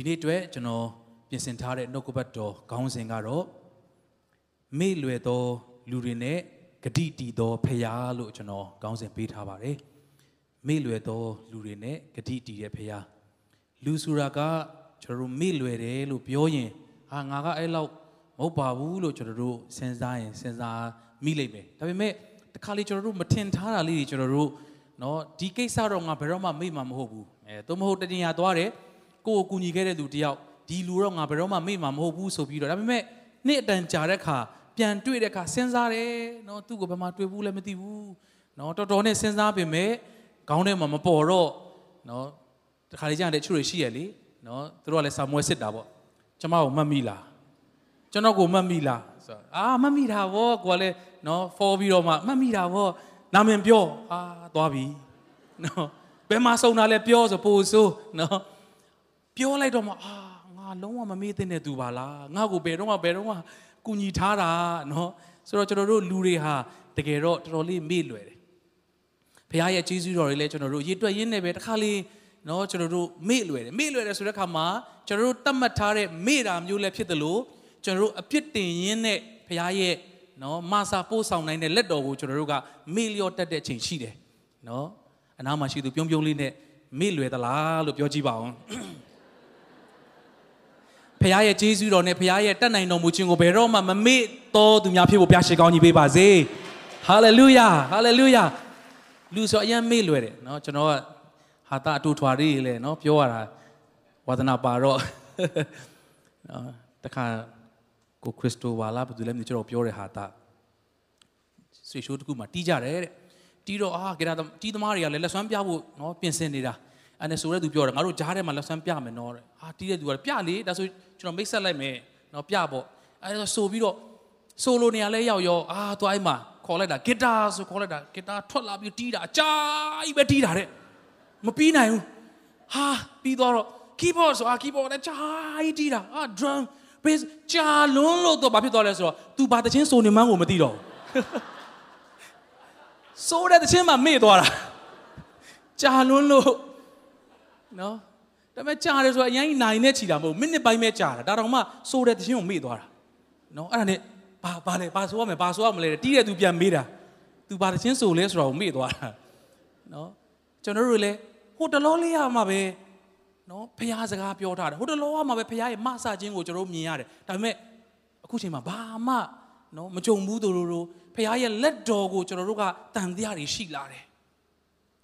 ဒီနေ့အတွက်ကျွန်တော်ပြင်ဆင်ထားတဲ့နှုတ်ကပတ်တော်ခေါင်းစဉ်ကတော့မေ့လွယ်သောလူတွေနဲ့ဂတိတည်သောဖရာလို့ကျွန်တော်ခေါင်းစဉ်ပေးထားပါတယ်မေ့လွယ်သောလူတွေနဲ့ဂတိတည်တဲ့ဖရာလူဆိုတာကကျွန်တော်တို့မေ့လွယ်တယ်လို့ပြောရင်ဟာငါကအဲ့လောက်မဟုတ်ပါဘူးလို့ကျွန်တော်တို့စဉ်းစားရင်စဉ်းစားမိလိမ့်မယ်ဒါပေမဲ့တခါလေကျွန်တော်တို့မထင်ထားတာလေးတွေကျွန်တော်တို့เนาะဒီကိစ္စတော့ငါဘယ်တော့မှမေ့မှာမဟုတ်ဘူးအဲသို့မဟုတ်တတင်ရသွားတယ် ကိုကိုကူညီခဲ့တဲ့လူတယောက်ဒီလူတော့ငါဘယ်တော့မှမေ့မှာမဟုတ်ဘူးဆိုပြီးတော့ဒါပေမဲ့နေ့အတန်ကြာတဲ့အခါပြန်တွေ့တဲ့အခါစဉ်းစားတယ်နော်သူ့ကိုဘယ်မှာတွေ့ဘူးလဲမသိဘူးနော်တော်တော်နဲ့စဉ်းစားပေမဲ့ခေါင်းထဲမှာမပေါ်တော့နော်တခါလေကြာတဲ့ချို့တွေရှိရလေနော်သူတို့ကလည်းစာမွေးစစ်တာပေါ့ကျမကိုမှတ်မိလားကျွန်တော်ကိုမှတ်မိလားဆိုတော့အာမှတ်မိတာဗောကိုကလည်းနော်ဖော်ပြီးတော့မှမှတ်မိတာဗောနာမည်ပြောအာသွားပြီနော်ဘယ်မှာစုံတာလဲပြောဆိုပို့ဆိုနော် ပြောလိုက်တော့မှအာငါလုံးဝမမေ့သင့်တဲ့သူပါလားငါ့ကိုဘယ်တော့မှဘယ်တော့မှကူညီထားတာနော်ဆိုတော့ကျွန်တော်တို့လူတွေဟာတကယ်တော့တော်တော်လေးမေ့လွယ်တယ်ဘုရားရဲ့ကျေးဇူးတော်တွေလည်းကျွန်တော်တို့ရေတွက်ရင်းနဲ့ပဲတစ်ခါလေးနော်ကျွန်တော်တို့မေ့လွယ်တယ်မေ့လွယ်တယ်ဆိုတဲ့အခါမှာကျွန်တော်တို့တတ်မှတ်ထားတဲ့မေ့တာမျိုးလည်းဖြစ်တယ်လို့ကျွန်တော်တို့အပြစ်တင်ရင်းနဲ့ဘုရားရဲ့နော်မဆာပို့ဆောင်နိုင်တဲ့လက်တော်ကိုကျွန်တော်တို့ကမေ့လျော့တတ်တဲ့အချိန်ရှိတယ်နော်အနားမှာရှိသူပြုံးပြုံးလေးနဲ့မေ့လွယ်သလားလို့ပြောကြည့်ပါအောင် ဖခင်ရဲ့ကျေးဇူးတော်နဲ့ဖခင်ရဲ့တတ်နိုင်တော်မူခြင်းကိုဘယ်တော့မှမမေ့တော်သူများဖြစ်ဖို့ဘုရားရှိခိုးကြီးပေးပါစေဟာလေလုယာဟာလေလုယာလူဆိုအရင်မေ့လွယ်တယ်เนาะကျွန်တော်ကဟာတာအတူထွာလေးလေเนาะပြောရတာဝါသနာပါတော့နော်တခါကိုခရစ်စတိုဝါလာဘယ်သူလဲမသိကျွန်တော်ပြောတဲ့ဟာတာဆွေရှိုးတခုမှတီးကြတယ်တဲ့တီးတော့အာကေတာတီးသမားတွေကလည်းလက်ဆွမ်းပြဖို့เนาะပြင်ဆင်နေတာ အဲ့နဲ့ဆိုတဲ့သူပြောတယ်ငါတို့ဂျားထဲမှာလက်ဆန်းပြမယ်နော်တဲ့ဟာတီးတဲ့သူကပြလေဒါဆိုကျွန်တော်မိတ်ဆက်လိုက်မယ်နော်ပြပေါ့အဲ့တော့ဆိုပြီးတော့ဆိုလိုနေရာလဲရောက်ရောအာသူအဲ့မှာခေါ်လိုက်တာဂစ်တာဆိုခေါ်လိုက်တာဂစ်တာထွက်လာပြီးတီးတာအကြာကြီးပဲတီးတာတဲ့မပြီးနိုင်ဘူးဟာပြီးတော့ keyboard ဆိုအာ keyboard နဲ့ကြာကြီးတီးတာအာ drum bass ကြာလွန်းလို့တော့ဘာဖြစ်သွားလဲဆိုတော့ तू ဘာတချင်းဆိုနေမှန်းကိုမသိတော့ဘူးဆိုတဲ့တချင်းမှမေ့သွားတာကြာလွန်းလို့ နော်ဒါပေမဲ့ကြာတယ်ဆိုတော့အရင်နိုင်နဲ့ချီတာမဟုတ်မိနစ်ပိုင်းပဲကြာတာဒါတောင်မှဆိုတဲ့တချင်းကိုမေ့သွားတာနော်အဲ့ဒါနဲ့ဘာဘာလဲဘာဆိုရမလဲဘာဆိုရမလဲတီးတဲ့သူပြန်မေးတာ तू ဘာတချင်းဆိုလဲဆိုတော့မေ့သွားတာနော်ကျွန်တော်တို့လည်းဟိုတလောလေးရမှာပဲနော်ဖះစကားပြောထားတယ်ဟိုတလောကမှာပဲဖះရဲ့မဆခြင်းကိုကျွန်တော်မြင်ရတယ်ဒါပေမဲ့အခုချိန်မှာဘာမှနော်မကြုံဘူးသူတို့တို့ဖះရဲ့လက်တော်ကိုကျွန်တော်တို့ကတန်တရားတွေရှိလာတယ်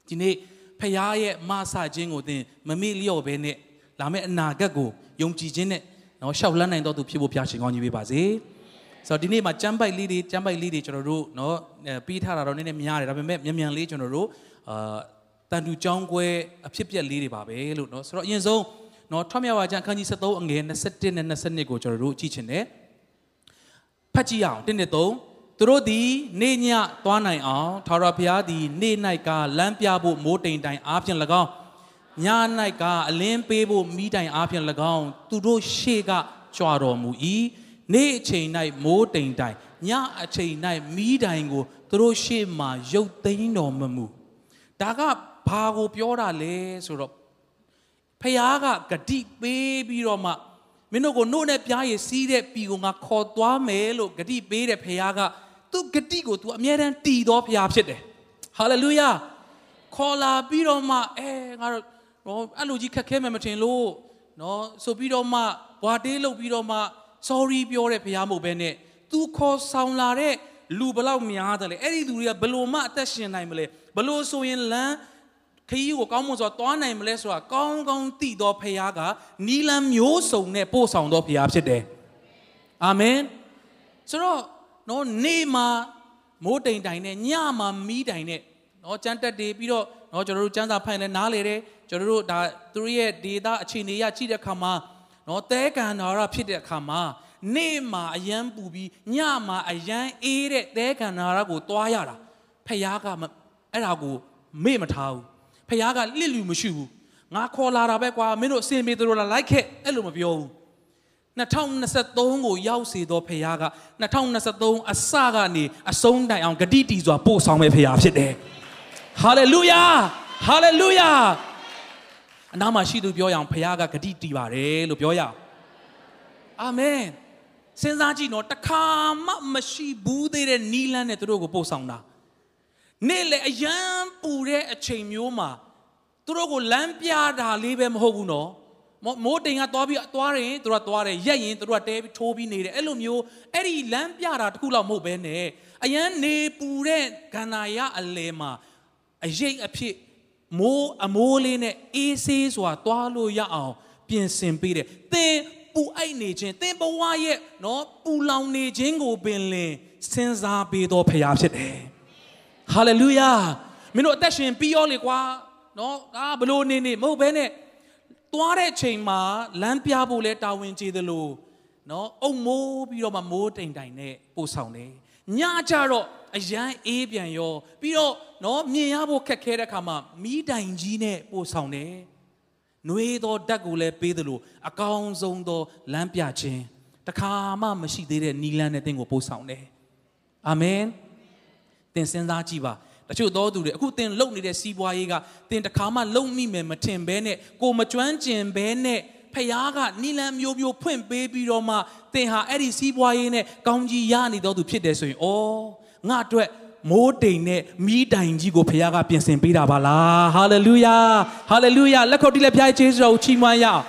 ဒီနေ့ ဖရားရဲ့မဆခြင်းကိုသင်မမေ့လျော့ဘဲနဲ့လာမယ့်အနာဂတ်ကိုယုံကြည်ခြင်းနဲ့နော်ရှောက်လန်းနိုင်တော်သူဖြစ်ဖို့ဘုရားရှင်ကောင်းကြီးပေးပါစေ။ဆိုတော့ဒီနေ့မှာကျမ်းပိုက်လေးတွေကျမ်းပိုက်လေးတွေကျွန်တော်တို့နော်ပြီးထားတာတော့နည်းနည်းများတယ်ဒါပေမဲ့မြန်မြန်လေးကျွန်တော်တို့အာတန်တူကြောင်းကွဲအဖြစ်ပြက်လေးတွေပါပဲလို့နော်ဆိုတော့အရင်ဆုံးနော်ထွတ်မြတ်ဝါကျမ်းအခန်းကြီး73အငယ်27နဲ့22ကိုကျွန်တော်တို့ကြည့်ချင်တယ်။ဖတ်ကြည့်အောင်1နဲ့3 သူတို့သည်နေညသွားနိုင်အောင်ထာဝရဘုရားသည်နေ၌ကလမ်းပြဖို့မိုးတိမ်တိုင်အားဖြင့်၎င်းည၌ကအလင်းပေးဖို့မိတိုင်အားဖြင့်၎င်းသူတို့ရှေ့ကကြွတော်မူ၏နေ့အချိန်၌မိုးတိမ်တိုင်ညအချိန်၌မိတိုင်ကိုသူတို့ရှေ့မှာရုပ်သိမ်းတော်မမူဒါကဘာကိုပြောတာလဲဆိုတော့ဖခင်ကဂတိပေးပြီးတော့မှမင်းတို့ကိုနှုတ်နဲ့ပြားရည်စီးတဲ့ပြီကိုငါခေါ်သွားမယ်လို့ဂတိပေးတဲ့ဖခင်က သူဂတိကို तू အမြဲတမ်းတည်တော်ဖခင်ဖြစ်တယ်ဟာလေလုယာခေါ်လာပြီးတော့မှအဲငါတို့တော့အဲ့လိုကြီးခက်ခဲမှမထင်လို့နော်ဆိုပြီးတော့မှဘွာတေးလုပ်ပြီးတော့မှ sorry ပြောတဲ့ဖခင်မဟုတ်ဘဲနဲ့ तू ခေါ်ဆောင်လာတဲ့လူဘလောက်များတယ်လေအဲ့ဒီလူတွေကဘလို့မှအသက်ရှင်နိုင်မလဲဘလို့ဆိုရင်လမ်းခရီးကိုကောင်းမွန်စွာသွားနိုင်မလဲဆိုတာကောင်းကောင်းသိသောဖခင်ကနီလန်မျိုးစုံနဲ့ပို့ဆောင်သောဖခင်ဖြစ်တယ်အာမင်ဆိုတော့ နော်နေမှာမိုးတိမ်တိုင်နဲ့ညမှာမီးတိုင်နဲ့နော်ကြမ်းတက်တွေပြီးတော့နော်ကျွန်တော်တို့စမ်းစာဖိုင်လဲနားလေတယ်ကျွန်တော်တို့ဒါသူတို့ရဲ့ဒေတာအခြေအနေရကြည့်တဲ့အခါမှာနော်တဲကန်တော်ရဖြစ်တဲ့အခါမှာနေ့မှာအယမ်းပူပြီးညမှာအယမ်းအေးတဲ့တဲကန်တော်ရကိုတွားရတာဖခင်ကအဲ့ဒါကိုမေ့မထားဘူးဖခင်ကလစ်လူမရှိဘူးငါခေါ်လာတာပဲကွာမင်းတို့အစင်ပြေသူတို့လာလိုက်ခဲ့အဲ့လိုမပြောဘူး 2023ကိုရောက်စေသောဖခင်က2023အစကနေအဆုံးတိုင်အောင်ဂတိတည်စွာပို့ဆောင်မဲ့ဖခင်ဖြစ်တယ်ဟာလေလုယာဟာလေလုယာအနားမှာရှိသူပြောရအောင်ဖခင်ကဂတိတီးပါတယ်လို့ပြောရအောင်အာမင်စဉ်းစားကြည့်နော်တခါမှမရှိဘူးသေးတဲ့နီလန်းနဲ့သူတို့ကိုပို့ဆောင်တာနေ့လေအယံပူတဲ့အချိန်မျိုးမှာသူတို့ကိုလမ်းပြတာလေးပဲမဟုတ်ဘူးနော် မိုးတိမ်ကသွားပြီးသွားရင်သူတို့ကသွားတယ်ရက်ရင်သူတို့ကတဲပြီးထိုးပြီးနေတယ်အဲ့လိုမျိုးအဲ့ဒီလမ်းပြတာတခုလောက်မဟုတ်ပဲနဲ့အယံနေပူတဲ့ကန္နာရအလဲမှာအရေးအဖြစ်မိုးအမိုးလေးနဲ့အေးဆေးစွာသွားလို့ရအောင် ပြင်ဆင်ပေးတယ်သင်ပူအိုက်နေခြင်းသင်ဘဝရဲ့နော်ပူလောင်နေခြင်းကိုပင်လင်စဉ်းစားပေးတော်ဖရာဖြစ်တယ်ဟာလေလုယာမင်းတို့အသက်ရှင်ပြီးရောလေကွာနော်အာဘလို့နေနေမဟုတ်ဘဲနဲ့ သွားတဲ့ချိန်မှာလမ်းပြဖို့လဲတာဝန်ကျေသလိုနော်အုံမိုးပြီးတော့မှမိုးတိမ်တိုင်နဲ့ပို့ဆောင်တယ်ညကြတော့အရန်အေးပြန်ရောပြီးတော့နော်မြင်ရဖို့ခက်ခဲတဲ့အခါမှာမီးတိုင်ကြီးနဲ့ပို့ဆောင်တယ်နှွေးသောဓာတ်ကိုလည်းပေးသလိုအကောင်းဆုံးသောလမ်းပြခြင်းတခါမှမရှိသေးတဲ့နီလန်းနဲ့တင့်ကိုပို့ဆောင်တယ်အာမင်သင်စဉ်းစားကြည့်ပါ တချို့သောသူတွေအခုသင်လုံနေတဲ့စီးပွားရေးကသင်တခါမှလုံမိမယ်မထင်ဘဲနဲ့ကိုမကျွမ်းကျင်ဘဲနဲ့ဖခင်ကနီလန်မျိုးမျိုးဖွင့်ပေးပြီးတော့မှသင်ဟာအဲ့ဒီစီးပွားရေးနဲ့ကောင်းကြီးရနေတော်သူဖြစ်တယ်ဆိုရင်ဩငါအတွက်မိုးတိမ်နဲ့မီးတိုင်ကြီးကိုဖခင်ကပြင်ဆင်ပေးတာပါလားဟာလေလုယာဟာလေလုယာလက်ခုပ်တီးလက်ဖျားကျေးဇူးတော်ကိုချီးမွမ်းရအောင်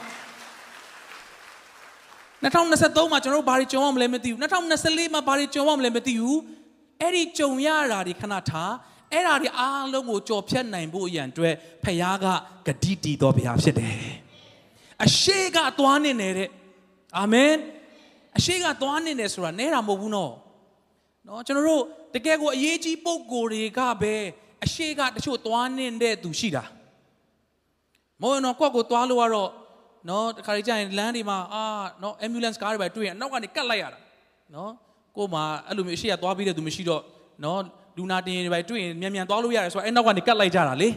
2023မှာကျွန်တော်တို့ဘာတွေကြုံရမလဲမသိဘူး2024မှာဘာတွေကြုံရမလဲမသိဘူးအဲ့ဒီကြုံရတာတွေခဏထား အဲ့ဒါတွေအားလုံးကိုကြော်ဖြတ်နိုင်ဖို့အရန်အတွက်ဖခင်ကဂတိတည်တော်ဘုရားဖြစ်တယ်အရှိကသွားနေနေတဲ့အာမင်အရှိကသွားနေတယ်ဆိုတာနဲတာမဟုတ်ဘူးနော်နော်ကျွန်တော်တို့တကယ်ကိုအရေးကြီးပုံကိုယ်တွေကပဲအရှိကတချို့သွားနေတဲ့သူရှိတာမဟုတ်နော်ကိုယ့်ကိုသွားလို့ကတော့နော်တခါကြရင်လမ်းတွေမှာအာနော် ambulance ကားတွေပဲတွေ့ရင်နောက်ကနေကတ်လိုက်ရတာနော်ကို့မှာအဲ့လိုမျိုးအရှိကသွားပြီးတဲ့သူမရှိတော့နော် လူနာတင်တွေပဲတွေ့ရင်မြန်မြန်သွားလို့ရတယ်ဆိုတော့အဲ့နောက်ကနေကတ်လိုက်ကြတာလေ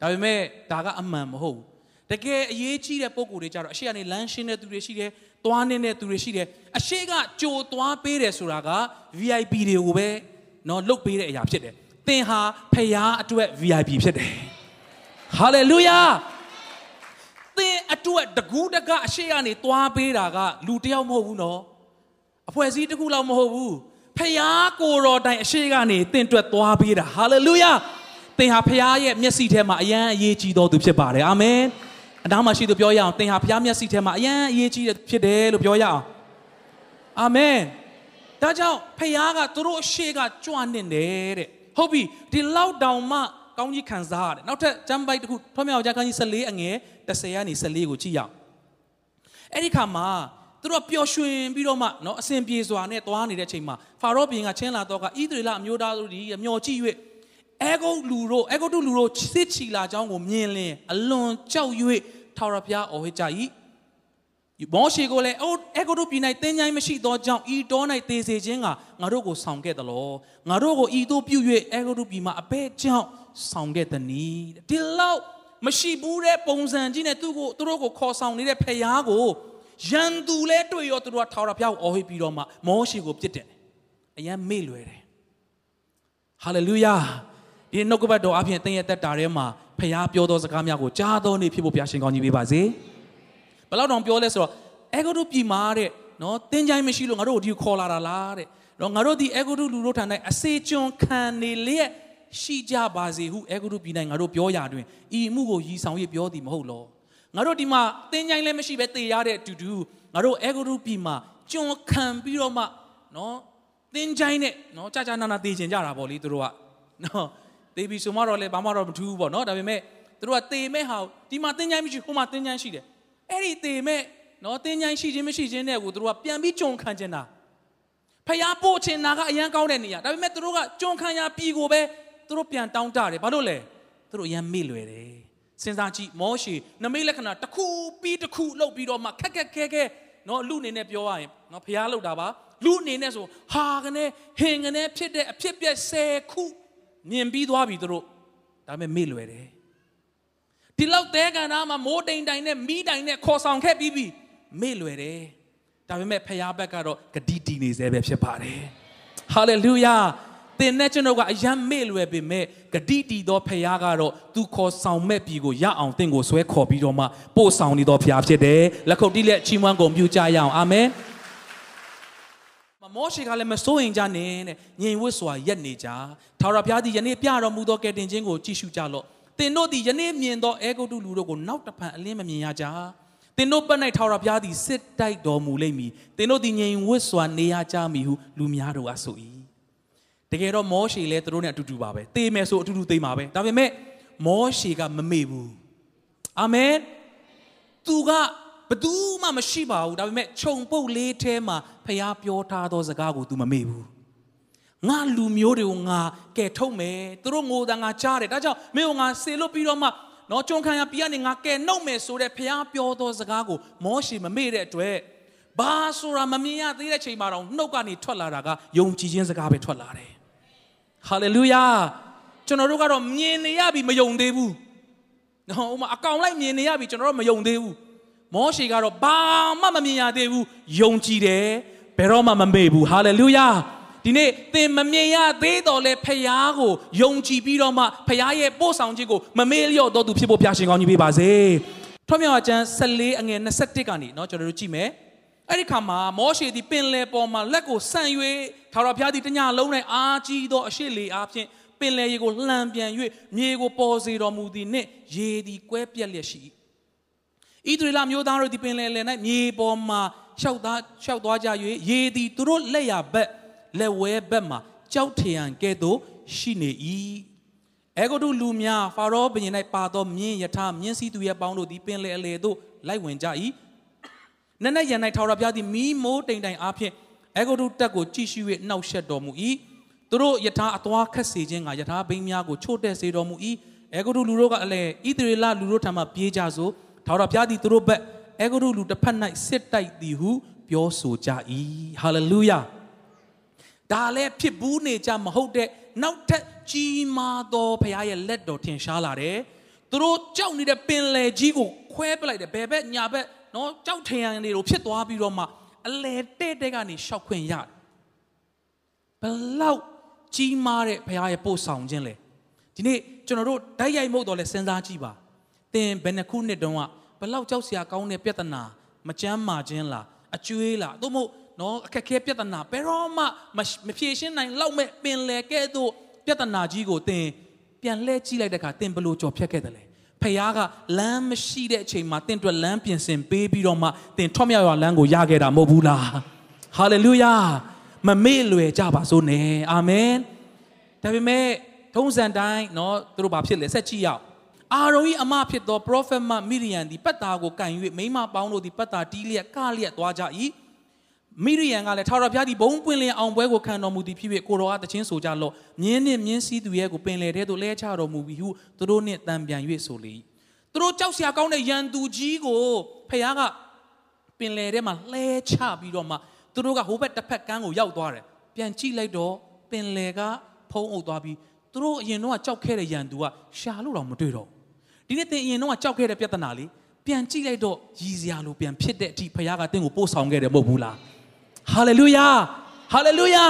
ဒါပေမဲ့ဒါကအမှန်မဟုတ်ဘူးတကယ်အရေးကြီးတဲ့ပုံကိုယ်တွေကြတော့အရှိကနေလမ်းရှင်းတဲ့သူတွေရှိတယ်သွားနေတဲ့သူတွေရှိတယ်အရှိကကြိုသွားပေးတယ်ဆိုတာက VIP တွေကိုပဲနော်လုတ်ပေးတဲ့အရာဖြစ်တယ်သင်ဟာဖခင်အတွက် VIP ဖြစ်တယ်ဟာလေလုယာသင်အတွက်တကူးတကအရှိကနေသွားပေးတာကလူတယောက်မဟုတ်ဘူးနော်အဖွဲ့အစည်းတစ်ခုလောက်မဟုတ်ဘူး ဖယားကိုတော်တိုင်အရှိကနေတင့်တွက်သွားပေးတာဟာလေလုယာသင်ဟာဖယားရဲ့မျက်စိထဲမှာအယံအရေးကြီးတော်သူဖြစ်ပါတယ်အာမင်အနားမှာရှိသူပြောရအောင်သင်ဟာဖယားမျက်စိထဲမှာအယံအရေးကြီးဖြစ်တယ်လို့ပြောရအောင်အာမင်ဒါကြောင့်ဖယားကသူတို့အရှိကကြွနေတယ်တဲ့ဟုတ်ပြီဒီလောက်တောင်မှကောင်းကြီးခံစားရတယ်နောက်ထပ်ကျမ်းပိုက်တစ်ခုထွမြောက်ကြခန်းကြီး14အငယ်30ကနေ14ကိုကြည့်ရအောင်အဲ့ဒီခါမှာ သူတို့ပျော်ရွှင်ပြီးတော့မှနော်အစဉ်ပြေစွာနဲ့သွားနေတဲ့အချိန်မှာဖာရောဘုရင်ကချင်းလာတော့ကဣသရေလအမျိုးသားတို့ဒီအမျော်ကြည့်၍အဲဂုတ်လူတို့အဲဂုတ်လူတို့စစ်ချီလာကြောင်းကိုမြင်လင်အလွန်ကြောက်၍ထာဝရဘုရားအော်ဟစ်ကြ၏မောရှေကိုလည်းအိုအဲဂုတ်တို့ပြည်၌သင်္ချိုင်းမရှိသောကြောင့်ဤတော၌သေစေခြင်းကငါတို့ကိုဆောင်ခဲ့သလိုငါတို့ကိုဤသို့ပြု၍အဲဂုတ်တို့ပြည်မှာအဘဲကြောင့်ဆောင်ခဲ့သနည်းဒီလောက်မရှိဘူးတဲ့ပုံစံကြီးနဲ့သူ့ကိုသူတို့ကိုခေါ်ဆောင်နေတဲ့ဖခင်ကို ရန်သူလဲတွေ့ရောသူတို့ကထာဝရဘုရားကိုအော်ဟစ်ပြီးတော့မှမောရှေကိုပြစ်တယ်အယံမေ့လွယ်တယ်ဟာလေလုယာဒီနှုတ်ကပတ်တော်အပြင်သင်ရဲ့တက်တာထဲမှာဖခင်ပြောသောစကားများကိုကြားတော်နေဖြစ်ဖို့ဘုရားရှင်ကောင်းကြီးပေးပါစေဘယ်လောက်တောင်ပြောလဲဆိုတော့အေဂုတုပြည်မှာတဲ့နော်တင်းချိုင်းမရှိလို့ငါတို့ကိုဒီခေါ်လာတာလားတဲ့နော်ငါတို့ဒီအေဂုတုလူတို့ထံ၌အစေကျွန်ခံနေလျက်ရှိကြပါစေဟုအေဂုတုပြည်၌ငါတို့ပြောရတွင်ဤမှုကိုရည်ဆောင်၍ပြောသည်မဟုတ်လော ငါတို့ဒီမှာတင်းကြိုင်းလည်းမရှိပဲတေရတဲ့အတူတူငါတို့အဲဂရုပြည်မှာကျွန်ခံပြီးတော့မှနော်တင်းကြိုင်းနဲ့နော်ကြာကြာနာနာတေချင်ကြတာပေါ့လေသူတို့ကနော်တေပြီးဆိုမှတော့လေဘာမှတော့မထူးဘူးပေါ့နော်ဒါပေမဲ့သူတို့ကတေမဲ့ဟာဒီမှာတင်းကြိုင်းမရှိဟိုမှာတင်းကြိုင်းရှိတယ်အဲ့ဒီတေမဲ့နော်တင်းကြိုင်းရှိခြင်းမရှိခြင်းနဲ့ကိုသူတို့ကပြန်ပြီးကျွန်ခံချင်တာဖျားပို့ချင်တာကအရန်ကောင်းတဲ့နေရာဒါပေမဲ့သူတို့ကကျွန်ခံရပြည်ကိုပဲသူတို့ပြန်တောင်းတတယ်ဘာလို့လဲသူတို့အရန်မေ့လွယ်တယ် စဉ်းစားကြည့်မောရှေနမိတ်လက္ခဏာတစ်ခုပြီးတစ်ခုလုပ်ပြီးတော့မှခက်ခက်ခဲခဲနော်လူအနေနဲ့ပြောရရင်နော်ဖျားလောက်တာပါလူအနေနဲ့ဆိုဟာကနေဟင်ကနေဖြစ်တဲ့အဖြစ်ပြက်၁၀ခုမြင်ပြီးသွားပြီသူတို့ဒါပေမဲ့မေ့လွယ်တယ်ဒီလောက်တဲကန်သားမှာမိုးတိမ်တိုင်နဲ့မီးတိုင်နဲ့ခေါ်ဆောင်ခဲ့ပြီးပြီမေ့လွယ်တယ်ဒါပေမဲ့ဖျားဘက်ကတော့ဂတိတည်နေစေပဲဖြစ်ပါတယ်ဟာလေလုယာသင်နဲ့ကျွန်တော်ကအယံမေ့လွယ်ပေမဲ့ ဂတိတီသောဖခင်ကတော့သူခေါ်ဆောင်မဲ့ပြီကိုရအောင်သင်ကိုဆွဲခေါ်ပြီးတော့မှပို့ဆောင်နေသောဖခင်ဖြစ်တယ်လက်ခုပ်တီးလက်ချီးမွမ်းကုန်ပြုကြရအောင်အာမင်မောရှေကလည်းမစိုးရင်ကြနဲ့တဲ့ညင်ဝတ်စွာရက်နေကြထာဝရဘုရားသည်ယနေ့ပြတော်မူသောကယ်တင်ခြင်းကိုကြည့်ရှုကြလော့သင်တို့သည်ယနေ့မြင်သောအေဂုတုလူတို့ကိုနောက်တဖန်အလင်းမမြင်ရကြသင်တို့ပတ်၌ထာဝရဘုရားသည်စစ်တိုက်တော်မူလိမ့်မည်သင်တို့သည်ငြိမ်ဝတ်စွာနေရကြမည်ဟုလူများတို့အားဆို၏ တကယ်တော့မောရှေလည်းသူတို့နဲ့အတူတူပါပဲသေမယ်ဆိုအတူတူသေမှာပဲဒါပေမဲ့မောရှေကမမေ့ဘူးအာမင်သူကဘသူမှမရှိပါဘူးဒါပေမဲ့ခြုံပုတ်လေးထဲမှာဖះပြောထားသောစကားကို तू မမေ့ဘူးငါလူမျိုးတွေကိုငါကဲထုတ်မယ်သူတို့ငိုတာငါကြားတယ်ဒါကြောင့်မင်းကငါဆေလို့ပြီးတော့မှနော်ကြုံခံရပြီးကနေငါကဲနှုတ်မယ်ဆိုတဲ့ဖះပြောသောစကားကိုမောရှေမမေ့တဲ့အတွက်ဘာဆိုတာမမြင်ရသေးတဲ့ချိန်မှာတော့နှုတ်ကနေထွက်လာတာကယုံကြည်ခြင်းစကားပဲထွက်လာတယ် ဟာလေလုယာကျွန်တော်တို့ကတော့မြင်နေရပြီမယုံသေးဘူးနော်ဥမာအကောင်လိုက်မြင်နေရပြီကျွန်တော်တို့မယုံသေးဘူးမောရှေကတော့ဘာမှမမြင်ရသေးဘူးယုံကြည်တယ်ဘယ်တော့မှမမေ့ဘူးဟာလေလုယာဒီနေ့သင်မမြင်ရသေးတော့လဲဖယားကိုယုံကြည်ပြီးတော့မှဖယားရဲ့ပို့ဆောင်ခြင်းကိုမမေ့လျော့တော့သူဖြစ်ဖို့ဖျားရှင်ကောင်းကြီးပေးပါစေ။ထွတ်မြောက်အကျမ်း14အငယ်21ကနေเนาะကျွန်တော်တို့ကြည့်မယ်။ အဲ့ဒီခါမှာမောရှေသည်ပင်လယ်ပေါ်မှာလက်ကိုဆန့်၍ထာဝရဘုရားသည်တညလုံး၌အာကြီးသောအရှိလေအားဖြင့်ပင်လယ်ရေကိုလှန်ပြန်၍မြေကိုပေါ်စေတော်မူသည်နှင့်ရေသည်ကွဲပြက်လျက်ရှိ၏။ဣသရေလမျိုးသားတို့သည်ပင်လယ်လယ်၌မြေပေါ်မှာရှောက်သားရှောက်သွားကြ၍ရေသည်သူတို့လက်ရဘက်လက်ဝဲဘက်မှာကြောက်ထရန်ကဲ့သို့ရှိနေ၏အေဂုတုလူများဖာရောဘုရင်၌ပါသောမြင်းယထာမြင်းစည်းသူရဲ့ပေါင်းတို့သည်ပင်လေအလေသို့လိုက်ဝင်ကြ၏ နက်နက်ရန်၌ထာဝရဘုရားသည်မိမိုးတိမ်တိုင်အားဖြင့်အေဂုတုတက်ကိုကြည့်ရှု၍နှောက်ရှက်တော်မူ၏သူတို့ယထာအသွားခတ်စေခြင်းကယထာဘိန်းများကိုချို့တဲ့စေတော်မူ၏အေဂုတုလူတို့ကအလေဣသရေလလူတို့ထံမှပြေးကြစို့ထာဝရဘုရားသည်သူတို့ဘက်အေဂုတုလူတစ်ဖက်၌စစ်တိုက်သည်ဟုပြောဆိုကြ၏ဟာလေလုယာဒါလည်းဖြစ်ဘူးနေကြမဟုတ်တဲ့နောက်ထပ်ကြီးမားသောဘုရားရဲ့လက်တော်ထင်ရှားလာတယ်သူတို့ကြောက်နေတဲ့ပင်လယ်ကြီးကိုခွဲပလိုက်တယ်ဘယ်ဘက်ညာဘက် နော်ကြောက်ထရန်တွေလိုဖြစ်သွားပြီးတော့မှအလဲတဲ့တဲ့ကနေရှောက်ခွင့်ရတယ်ဘလောက်ကြီးမားတဲ့ဘုရားရဲ့ပို့ဆောင်ခြင်းလဲဒီနေ့ကျွန်တော်တို့ဓာတ်ရိုက်မှုတ်တော့လဲစဉ်းစားကြည့်ပါသင်ဘယ်နှခုနှစ်တုန်းကဘလောက်ကြောက်စရာကောင်းတဲ့ပြဿနာမကြမ်းမာခြင်းလားအကျွေးလားသို့မဟုတ်နော်အခက်ခဲပြဿနာဘယ်တော့မှမဖြေရှင်းနိုင်လောက်မဲ့ပင်လယ်ကဲ့သို့ပြဿနာကြီးကိုသင်ပြန်လှည့်ကြည့်လိုက်တဲ့အခါသင်ဘလို့ကြော်ဖြတ်ခဲ့တယ်လဲ ဖခင်ကလမ်းမရှိတဲ့အချိန်မှာသင်တို့လမ်းပြင်ဆင်ပေးပြီးတော့မှသင်ထွတ်မြောက်ရလမ်းကိုရခဲ့တာမဟုတ်ဘူးလားဟာလေလုယာမမေ့လွယ်ကြပါစို့နဲ့အာမင်ဒါပေမဲ့ထုံးစံတိုင်းเนาะသူတို့ဘာဖြစ်လဲဆက်ကြည့်ရအောင်အာရုံ၏အမဖြစ်သော prophet မမိရိယန်သည်ပတ်တာကိုကန်၍မိမပေါင်းတို့သည်ပတ်တာတီးလျက်ကလျက်သွားကြ၏ မိရိယန်ကလည်းထာဝရဘုရားသည်ဘုံပွင့်လင်းအောင်ပွဲကိုခံတော်မူသည်ဖြစ်၍ကိုတော်အားတခြင်းဆိုကြလော့မြင်းနှင့်မြင်းစည်းသူရဲ့ကိုပင်လေတဲ့သို့လဲချတော်မူပြီးဟုသူတို့နှင့်တံပြန်၍ဆိုလေသူတို့ကြောက်စရာကောင်းတဲ့ရန်သူကြီးကိုဖခင်ကပင်လေထဲမှာလဲချပြီးတော့မှသူတို့ကဟိုဘက်တစ်ဖက်ကန်းကိုရောက်သွားတယ်ပြန်ကြည့်လိုက်တော့ပင်လေကဖုံးအုပ်သွားပြီးသူတို့အရင်တော့ကြောက်ခဲ့တဲ့ရန်သူကရှာလို့တော့မတွေ့တော့ဒီနေ့သင်အရင်တော့ကြောက်ခဲ့တဲ့ပြဿနာလေးပြန်ကြည့်လိုက်တော့ရည်စရာလိုပြန်ဖြစ်တဲ့အထိဖခင်ကသင်ကိုပို့ဆောင်ခဲ့တယ်မဟုတ်ဘူးလား ဟာလေလုယာဟာလေလုယာ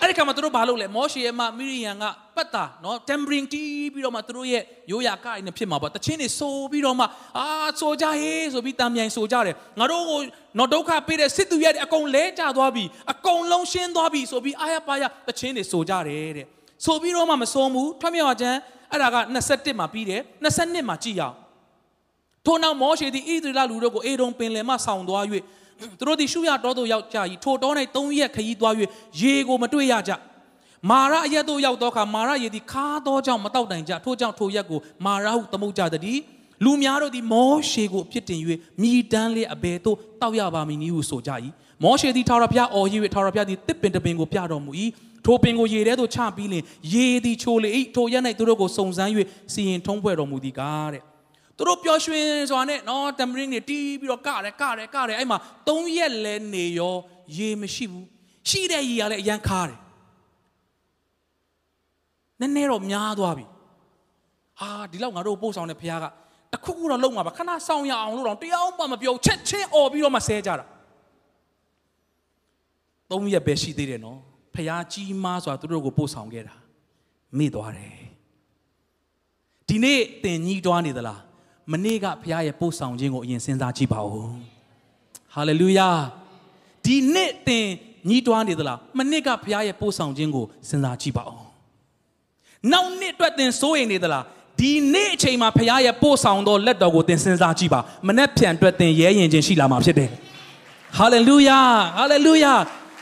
အဲ့ဒီခါမှာသူတို့ဘာလုပ်လဲမောရှေရဲ့မမိရိယန်ကပတ်တာနော် tempering တီးပြီးတော့မှသူတို့ရဲ့ရိုးရာကိုင်းနဲ့ဖြစ်မှာပေါ့တချင်းတွေဆိုပြီးတော့မှအာဆိုကြဟေးဆိုပြီးတံမြိုင်ဆိုကြတယ်ငါတို့ကိုနော်ဒုက္ခပေးတဲ့စစ်သူရဲ့အကုန်လဲကျသွားပြီအကုန်လုံးရှင်းသွားပြီဆိုပြီးအာရပါရတချင်းတွေဆိုကြတယ်တဲ့ဆိုပြီးတော့မှမစိုးဘူးထွတ်မြောက်ခြင်းအဲ့ဒါက21မှာပြီးတယ်22မှာကြည်ရအောင်ထို့နောက်မောရှေသည်ဣသရေလလူတို့ကိုအေဒုံပင်လယ်မှဆောင်းသွား၍ သူတို့သည်ရှုရတော်သို့ရောက်ကြ၏ထိုတော်၌၃ရက်ခရီးသွား၍ရေကိုမတွေ့ရကြမာရအရက်သို့ရောက်သောအခါမာရရေသည်ခါသောကြောင့်မတောက်တိုင်ကြထို့ကြောင့်ထိုရက်ကိုမာရဟုသမုတ်ကြသည်လူများတို့သည်မောရှေကိုအဖြစ်တင်၍မိတန်းလေးအဘယ်သို့တောက်ရပါမည်နည်းဟုဆိုကြ၏မောရှေသည်ထာဝရဘုရားအော်၍ထာဝရဘုရားသည်တစ်ပင်တပင်ကိုပြတော်မူ၏ထိုပင်ကိုရေထဲသို့ချပြီးလင်ရေသည်ချိုလေ၏ထိုရက်၌သူတို့ကိုစုံစမ်း၍စီရင်ထုံးဖွဲ့တော်မူသည်ကားတဲ့ သူတို့ပျော်ရွှင်စွာနဲ့နော်တမရင်းတွေတီးပြီးတော့ကတယ်ကတယ်ကတယ်အဲ့မှာ၃ရက်လဲနေရောရေမရှိဘူးရှိတဲ့ရေကလည်းအရန်ခါတယ်နည်းနည်းတော့များသွားပြီဟာဒီလောက်ငါတို့ပို့ဆောင်တဲ့ဖခင်ကတခုခုတော့လုံမှာပါခဏဆောင်ရအောင်လို့တော့တရားမှမပြောချက်ချင်းអော်ပြီးတော့မှဆဲကြတာသုံးရက်ပဲရှိသေးတယ်နော်ဖဖျားကြီးမားစွာသူတို့ကိုပို့ဆောင်ခဲ့တာမေ့သွားတယ်ဒီနေ့တင်ကြီးတွားနေသလား မနေ့ကဖျားရဲ့ပို့ဆောင်ခြင်းကိုအရင်စဉ်းစားကြည့်ပါဦးဟာလေလုယာဒီနေ့တင်ညီးတွားနေသလားမနစ်ကဘုရားရဲ့ပို့ဆောင်ခြင်းကိုစဉ်းစားကြည့်ပါဦးနောက်နှစ်အတွက်သင်စိုးရိမ်နေသလားဒီနေ့အချိန်မှာဘုရားရဲ့ပို့ဆောင်သောလက်တော်ကိုသင်စဉ်းစားကြည့်ပါမနေ့ပြန်အတွက်သင်ရဲရင်ခြင်းရှိလာမှာဖြစ်တယ်ဟာလေလုယာဟာလေလုယာ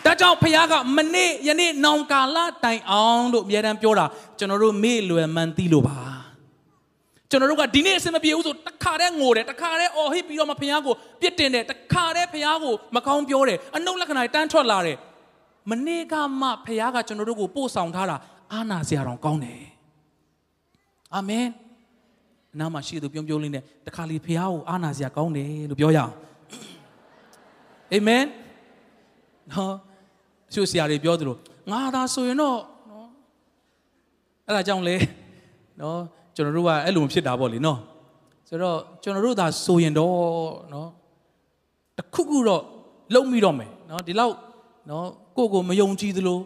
ဒါကြောင့်ဘုရားကမနေ့ယနေ့နောင်ကာလတိုင်အောင်လို့အမြဲတမ်းပြောတာကျွန်တော်တို့မေ့လွယ်မှန်သိလို့ပါ ကျွန်တော်တို့ကဒီနေ့အစမပြေဘူးဆိုတခါတည်းငိုတယ်တခါတည်းအော်ဟစ်ပြီးတော့မှဘုရားကိုပြစ်တင်တယ်တခါတည်းဘုရားကိုမကောင်းပြောတယ်အနုလက္ခဏာတန်းထွက်လာတယ်မနေ့ကမှဘုရားကကျွန်တော်တို့ကိုပို့ဆောင်ထားတာအာနာစရာတောင်ကောင်းတယ်အာမင်နားမှာရှိသူပြုံးပြုံးလေးနဲ့တခါလေဘုရားကိုအာနာစရာကောင်းတယ်လို့ပြောရအောင်အာမင်နော်သူဆရာတွေပြောသလိုငါသာဆိုရင်တော့နော်အဲ့ဒါကြောင့်လေနော် ကျွန်တော်တို့ကအဲ့လိုဖြစ်တာပေါ့လေနော်ဆိုတော့ကျွန်တော်တို့သာဆိုရင်တော့နော်တခုခုတော့လုံမိတော့မယ်နော်ဒီလောက်နော်ကိုကိုမယုံကြည်သလို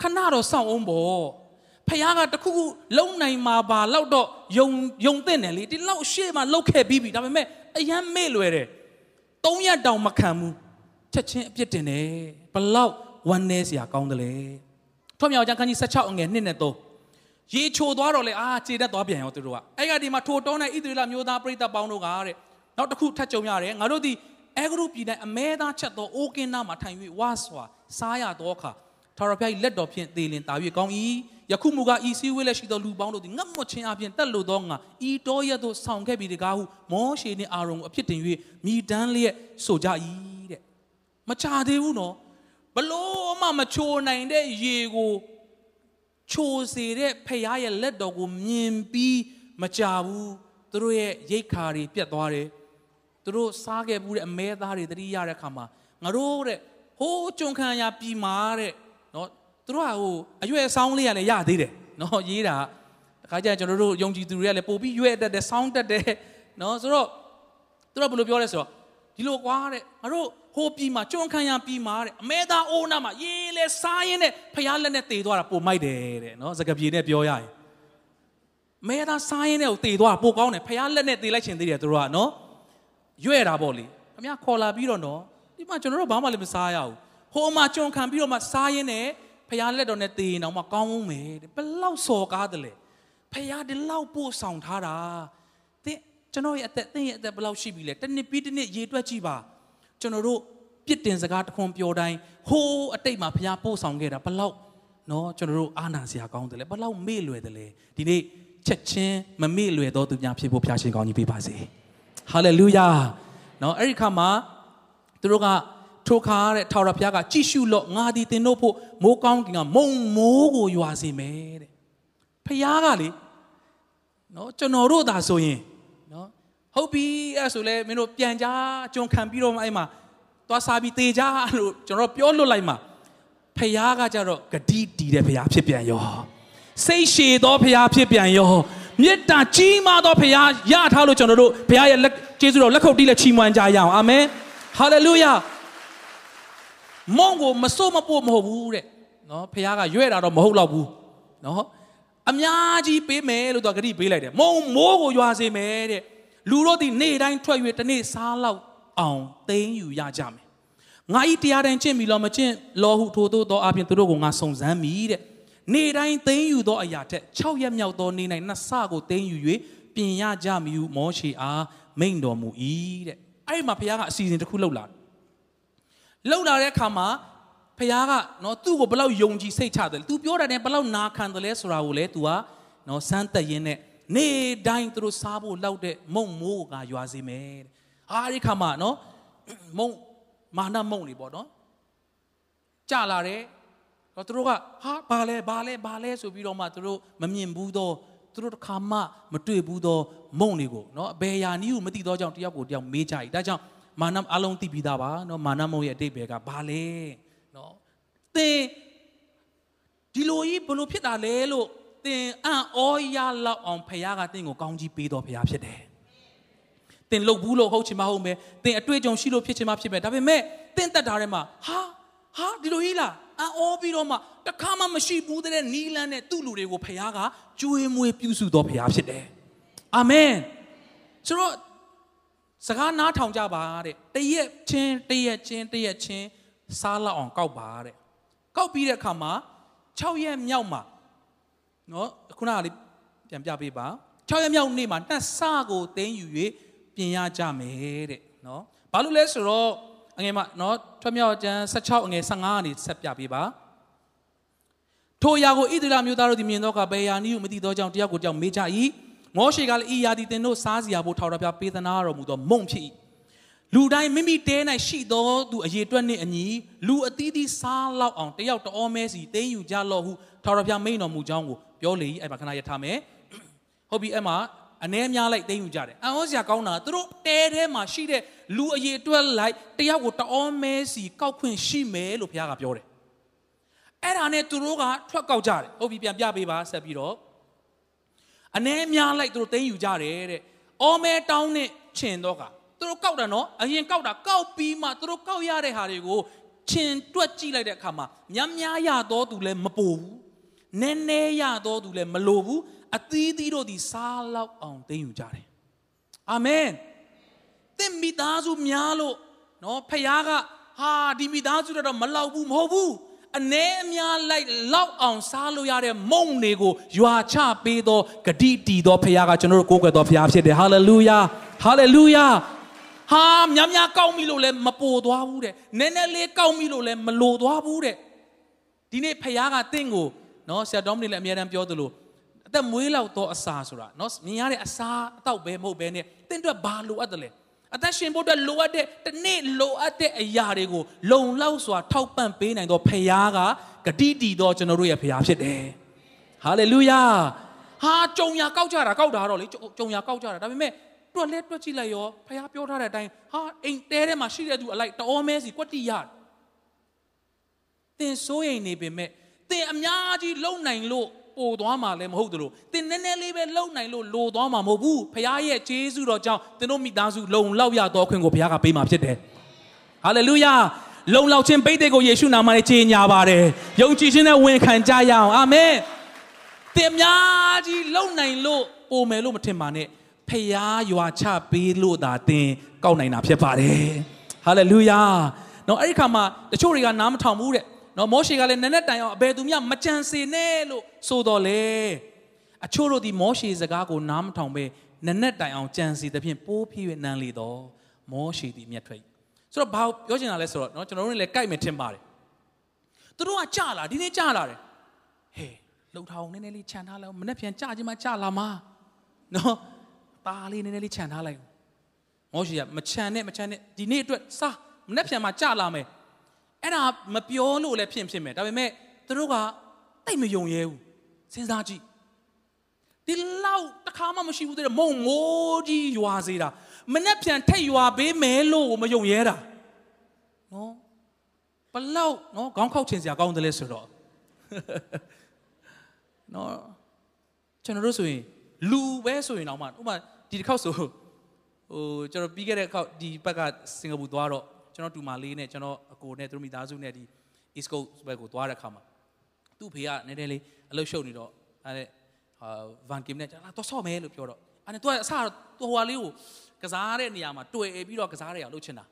ခဏတော့စောင့်အောင်ပေါ့ဖခင်ကတခုခုလုံနိုင်မှာပါလောက်တော့ယုံယုံတဲ့တယ်လေဒီလောက်ရှေ့မှာလောက်ခဲ့ပြီးပြီဒါပေမဲ့အယမ်းမေ့လွယ်တယ်၃ရက်တောင်မခံဘူးချက်ချင်းအပြစ်တင်တယ်ဘလောက်ဝမ်းနေစရာကောင်းတယ်လေထွတ်မြောက်ကျမ်းခန်းကြီး16အငယ်1နဲ့3 ရေချိုသွားတော့လေအာခြေတက်သွားပြန်ရောသူတို့ကအဲ့ကဒီမှာထိုတောနဲ့ဣသရေလမျိုးသားပြိတ္တပေါင်းတို့ကတဲ့နောက်တစ်ခုထပ်ကြုံရတယ်ငါတို့ဒီအဲဂရုပြည်၌အမဲသားချက်သောအိုးကင်းနာမှာထိုင်၍ဝါစွာစားရသောအခါထာဝရဘုရား၏လက်တော်ဖြင့်သေလင်တာ၍ကောင်း၏ယခုမူကားဤစည်းဝေးလက်ရှိသောလူပေါင်းတို့သည်ငတ်မွတ်ခြင်းအပြင်တက်လို့သောငါဤတော်ရသို့ဆောင်ခဲ့ပြီးတကားဟုမောရှေနှင့်အာရုံကိုအဖြစ်တင်၍မိတန်းလျက်ဆိုကြ၏တဲ့မချသေးဘူးနော်ဘလို့မှမချိုနိုင်တဲ့ရေကို ချိုစေတဲ့ဖခင်ရဲ့လက်တော်ကိုမြင်ပြီးမကြဘူးသူတို့ရဲ့ရိတ်ခါတွေပြတ်သွားတယ်သူတို့စားခဲ့ဘူးတဲ့အမဲသားတွေတတိရတဲ့ခါမှာငါတို့တဲ့ဟိုးကြုံခံရပြီးမာတဲ့နော်သူတို့ကဟိုအရွယ်ဆောင်းလေးကလည်းရသေးတယ်နော်ရေးတာတခါကျရင်ကျွန်တော်တို့ယုံကြည်သူတွေကလည်းပို့ပြီးရွက်တက်တယ်ဆောင်းတက်တယ်နော်ဆိုတော့သူတို့ဘယ်လိုပြောလဲဆိုတော့ဒီလိုကွာတဲ့ငါတို့ ဟိုပြီးမှာကြုံခံရပြီးမှာတဲ့အမဲသားအိုးနာမှာရေးလဲစားရင်းနဲ့ဖျားလက်နဲ့တေသွားတာပိုမိုက်တယ်တဲ့နော်စကားပြေနဲ့ပြောရရင်မဲသားစားရင်းနဲ့ကိုတေသွားတာပိုကောင်းတယ်ဖျားလက်နဲ့တေလိုက်ချင်သေးတယ်သူတို့ကနော်ရွဲ့တာပေါ့လေအများခေါ်လာပြီးတော့နော်ဒီမှာကျွန်တော်တို့ဘာမှလည်းမစားရဘူးဟိုမှာကြုံခံပြီးတော့မှစားရင်းနဲ့ဖျားလက်တော်နဲ့တေရင်တော့မှကောင်းအောင်မယ်တဲ့ဘယ်လောက်စော်ကားတယ်လဲဖျားဒီလောက်ပို့ဆောင်ထားတာသင်ကျွန်တော်ရဲ့အသက်သင်ရဲ့အသက်ဘယ်လောက်ရှိပြီလဲတစ်နှစ်ပြီးတစ်နှစ်ရေတွက်ကြည့်ပါ ကျွန်တော်တို့ပြစ်တင်စကားတခွန်ပြောတိုင်းဟိုးအတိတ်မှာဖျားပို့ဆောင်ခဲ့တာဘယ်လောက်နော်ကျွန်တော်တို့အာနာစရာကောင်းတယ်လဲဘယ်လောက်မေ့လွယ်တယ်လဲဒီနေ့ချက်ချင်းမမေ့လွယ်တော့သူများဖြစ်ဖို့ဖျားရှင်ကောင်းကြီးပေးပါစေဟာလေလုယာနော်အဲ့ဒီခါမှာသူတို့ကထိုခါတဲ့ထာဝရဘုရားကကြည့်ရှုလို့ငါဒီတင်တို့ဖို့မိုးကောင်းကင်ကမုံမိုးကိုရွာစေမယ်တဲ့ဘုရားကလေနော်ကျွန်တော်တို့သာဆိုရင်နော် ဟုတ်ပြီအဲ့ဆိုလဲမင်းတို့ပြန်ကြကြုံခံပြီးတော့အဲ့မှာသွားစားပြီးတေကြလို့ကျွန်တော်ပြောလွတ်လိုက်မှာဖះကကြတော့ဂတိတီတဲ့ဖះဖြစ်ပြန်ရောစိတ်ရှည်သောဖះဖြစ်ပြန်ရောမေတ္တာကြီးမားသောဖះရထားလို့ကျွန်တော်တို့ဖះရဲ့လက်ကျေးဇူးတော်လက်ခုပ်တီးလက်ချီးမွမ်းကြရအောင်အာမင်ဟာလေလုယာမုံကိုမစိုးမပို့မဟုတ်ဘူးတဲ့နော်ဖះကရွဲ့တာတော့မဟုတ်တော့ဘူးနော်အများကြီးပေးမယ်လို့သူကဂတိပေးလိုက်တယ်မုံမိုးကိုရွာစေမယ်တဲ့ လူတို့ဒီနေ့တိုင်းထွက်၍တနေ့စားလောက်အောင်သိမ်းယူရကြမယ်ငါဤတရားတိုင်းကျင့်ပြီလို့မကျင့်လောဟုထို့သောအပြင်သူတို့ကိုငါစုံစမ်းမိတဲ့နေတိုင်းသိမ်းယူသောအရာထက်6ရက်မြောက်သောနေ့၌နှစ်ဆကိုသိမ်းယူ၍ပြင်ရကြမည်ဟုမောရှေအားမိန့်တော်မူ၏တဲ့အဲ့ဒီမှာဘုရားကအစီအစဉ်တစ်ခုလှုပ်လာလှုပ်လာတဲ့အခါမှာဖခင်ကနော်သူ့ကိုဘလောက်ယုံကြည်စိတ်ချတယ်။ तू ပြောတာနဲ့ဘလောက်နာခံတယ်လဲဆိုတာကိုလည်း तू ကနော်စမ်းသက်ရင်းနဲ့ နေတိုင်းသူတို့စားဖို့လောက်တဲ့မုံမိုးကရွာစေမယ်တဲ့။အားဒီခါမှာနော်မုံမာနမုံနေပေါ့နော်။ကြလာတယ်။တော့သူတို့ကဟာဘာလဲဘာလဲဘာလဲဆိုပြီးတော့မှသူတို့မမြင်ဘူးတော့သူတို့တစ်ခါမှမတွေ့ဘူးတော့မုံတွေကိုနော်အဘယ်ယာနီးကိုမသိတော့ကြောင့်တယောက်ကိုတယောက်မေးကြ යි ။ဒါကြောင့်မာနအလုံးသိပြီးသားပါနော်မာနမုံရဲ့အတိတ်ပဲကဘာလဲ။နော်သင်ဒီလိုကြီးဘလို့ဖြစ်တာလဲလို့ သင်အံ့ဩရလောက်အောင်ဖခင်ကသင်ကိုကောင်းကြီးပေးတော်ဖခင်ဖြစ်တယ်သင်လုတ်ဘူးလို့ဟုတ်ချင်မဟုတ်မယ်သင်အတွေ့အကြုံရှိလို့ဖြစ်ချင်မဖြစ်မယ်ဒါပေမဲ့သင်တက်တာထဲမှာဟာဟာဒီလိုကြီးလားအော်ပြီးတော့မှတခါမှမရှိဘူးတဲ့နီးလန်းနဲ့သူ့လူတွေကိုဖခင်ကကြွေးမွေးပြုစုတော်ဖခင်ဖြစ်တယ်အာမင်ဆိုတော့စကားနားထောင်ကြပါတဲ့တရက်ချင်းတရက်ချင်းတရက်ချင်းစားလောက်အောင်ကောက်ပါတဲ့ကောက်ပြီးတဲ့အခါမှာ6ရက်မြောက်မှာ နော်ခုနကလေးပြန်ပြပေးပါ6ရက်မြောက်နေ့မှာတက်ဆကိုတင်းယူ၍ပြင်ရကြမယ်တဲ့နော်ဘာလို့လဲဆိုတော့အငယ်မနော်ထွမြောက်ကျမ်း16အငယ်15ကနေဆက်ပြပေးပါထိုအရာကိုဣသရေလမျိုးသားတို့သည်မြင်တော့ကဘယ်ယာနည်းဟုမသိသောကြောင့်တယောက်ကိုတယောက်မေးကြ၏မောရှေကလည်းဤယာသည်တင်တို့စားစရာဖို့ထောက်တော်ပြပေးသနာတော်မူသောမုံဖြစ်၏ လူတိုင်းမိမိတဲ၌ရှိသောသူအရေးတွက်နှင့်အညီလူအသီးသီးစားလောက်အောင်တယောက်တအောမဲစီတင်းယူကြလော့ဟုထောက်တော်ပြမိန်တော်မူကြောင်းကိုပြောလေ၏အဲ့မှာခဏရထားမယ်ဟုတ်ပြီအဲ့မှာအ ਨੇ များလိုက်တင်းယူကြတယ်အံ့ဩစရာကောင်းတာသူတို့တဲထဲမှာရှိတဲ့လူအရေးတွက်လိုက်တယောက်ကိုတအောမဲစီကောက်ခွင့်ရှိမယ်လို့ဘုရားကပြောတယ်အဲ့ဒါနဲ့သူတို့ကထွက်ကောက်ကြတယ်ဟုတ်ပြီပြန်ပြပေးပါဆက်ပြီးတော့အ ਨੇ များလိုက်သူတို့တင်းယူကြတယ်တဲ့အော်မဲတောင်းနဲ့ချင်တော့က သူတို့ကောက်တာနော်အရင်ကောက်တာကောက်ပြီးမှသူတို့ကောက်ရတဲ့ဟာတွေကိုချင်တွက်ကြည့်လိုက်တဲ့အခါမှာများများရတော့သူလည်းမပူဘူးနည်းနည်းရတော့သူလည်းမလိုဘူးအသီးသီးတို့ဒီစားလောက်အောင်တင်းယူကြတယ်အာမင်သင်မိသားစုများလို့နော်ဖခင်ကဟာဒီမိသားစုတော့မလောက်ဘူးမဟုတ်ဘူးအ ਨੇ အများလိုက်လောက်အောင်စားလို့ရတဲ့မုံတွေကိုရွာချပေးသောဂတိတီသောဖခင်ကကျွန်တော်တို့ကိုးကွယ်သောဖခင်ဖြစ်တယ်ဟာလေလုယာဟာလေလုယာ ဟာများများကောက်ပြီလို့လည်းမပိုသွားဘူးတဲ့နည်းနည်းလေးကောက်ပြီလို့လည်းမလိုသွားဘူးတဲ့ဒီနေ့ဖခင်ကတင့်ကိုနော်ဆရာတော်မနေလည်းအများတန်းပြောသလိုအသက်မွေးလောက်သောအစာဆိုတာနော်မြင်ရတဲ့အစာအတော့ပဲမဟုတ်ပဲနဲ့တင့်အတွက်ဘာလိုအပ်တယ်လဲအသက်ရှင်ဖို့အတွက်လိုအပ်တဲ့တနေ့လိုအပ်တဲ့အရာတွေကိုလုံလောက်စွာထောက်ပံ့ပေးနိုင်သောဖခင်ကဂတိတည်သောကျွန်တော်တို့ရဲ့ဖခင်ဖြစ်တယ်ဟာလေလုယာဟာကြုံရကောက်ကြတာကောက်တာတော့လေကြုံရကောက်ကြတာဒါပေမဲ့ တွက်လဲတွက်ကြည့်လိုက်ရောဖခင်ပြောထားတဲ့အတိုင်းဟာအိမ်တဲထဲမှာရှိတဲ့သူအလိုက်တအောမဲစီကွက်တိရတယ်သင်စိုးရိမ်နေပေမဲ့သင်အများကြီးလုံနိုင်လို့ပိုသွားမှာလည်းမဟုတ်သလိုသင်နည်းနည်းလေးပဲလုံနိုင်လို့လိုသွားမှာမဟုတ်ဘူးဖခင်ရဲ့ဂျေဇုတော်ကြောင့်သင်တို့မိသားစုလုံလောက်ရသောခွင့်ကိုဖခင်ကပေးမှာဖြစ်တယ်ဟာလေလုယာလုံလောက်ခြင်းပိတ်တဲ့ကိုယေရှုနာမနဲ့ကြေညာပါတယ်ယုံကြည်ခြင်းနဲ့ဝန်ခံကြရအောင်အာမင်သင်များကြီးလုံနိုင်လို့ပိုမယ်လို့မထင်ပါနဲ့ ဖခင်ရွာချပေးလို့သာသင်ကောက်နိုင်တာဖြစ်ပါတယ်ဟာလေလုယာနော်အဲ့ဒီခါမှာတချို့တွေကနားမထောင်ဘူးတဲ့နော်မောရှေကလည်းနက်နက်တိုင်အောင်အဘယ်သူမှမကြံစေနဲ့လို့ဆိုတော်လေအချို့တို့ဒီမောရှေစကားကိုနားမထောင်ပဲနက်နက်တိုင်အောင်ကြံစီသဖြင့်ပိုးဖြည့်၍နန်းလေတော့မောရှေဒီမြတ်ထွက်ဆိုတော့ဘာပြောချင်တာလဲဆိုတော့နော်ကျွန်တော်တို့လည်းကြိုက်မယ်ထင်ပါတယ်သူတို့ကကြာလာဒီနေ့ကြာလာတယ်ဟေးလှုပ်ထားအောင်နည်းနည်းလေးခြံထားလိုက်မနေ့ပြန်ကြာချင်းမှကြာလာမှာနော်ตา လေးနည်းနည်းလေးခြံထားလိုက်မောရှေကမခြံနဲ့မခြံနဲ့ဒီနေ့အတွက်စားမနေ့ပြန်မှကြာလာမယ်အဲ့ဒါမပြောလို့လည်းဖြစ်ဖြစ်မယ်ဒါပေမဲ့သူတို့ကတိတ်မယုံရဲဘူးစဉ်းစားကြည့်ဒီလောက်တခါမှမရှိဘူးတဲ့မုံမိုးကြီးရွာစေတာမနဲ့ပြန်ထက်ရွာပေးမယ်လို့မယုံရဲတာနော်ဘလောက်နော်ခေါင်းခောက်ချင်စရာကောင်းတယ်လဲဆိုတော့နော်ကျွန်တော်တို့ဆိုရင်လူပဲဆိုရင်တော့မှဥပမာ ဒီတစ်ခေါက်ဆိုဟိုကျွန်တော်ပြီးခဲ့တဲ့ခေါက်ဒီဘက်ကစင်ကာပူသွားတော့ကျွန်တော်တူမလေးနဲ့ကျွန်တော်အကိုနဲ့သူတို့မိသားစုနဲ့ဒီ East Coast ဘက်ကိုသွားတဲ့ခါမှာသူ့ဖေကနည်းနည်းလေးအလုပ်ရှုပ်နေတော့အဲ့ဟာဗန်ကင်နဲ့လာတော့ဆော့မယ်လို့ပြောတော့အဲ့နဲ့သူကအစတော့သူဟိုဟာလေးကိုကစားတဲ့နေရာမှာတွေ့ပြီးတော့ကစားရအောင်လုပ်ချင်တာ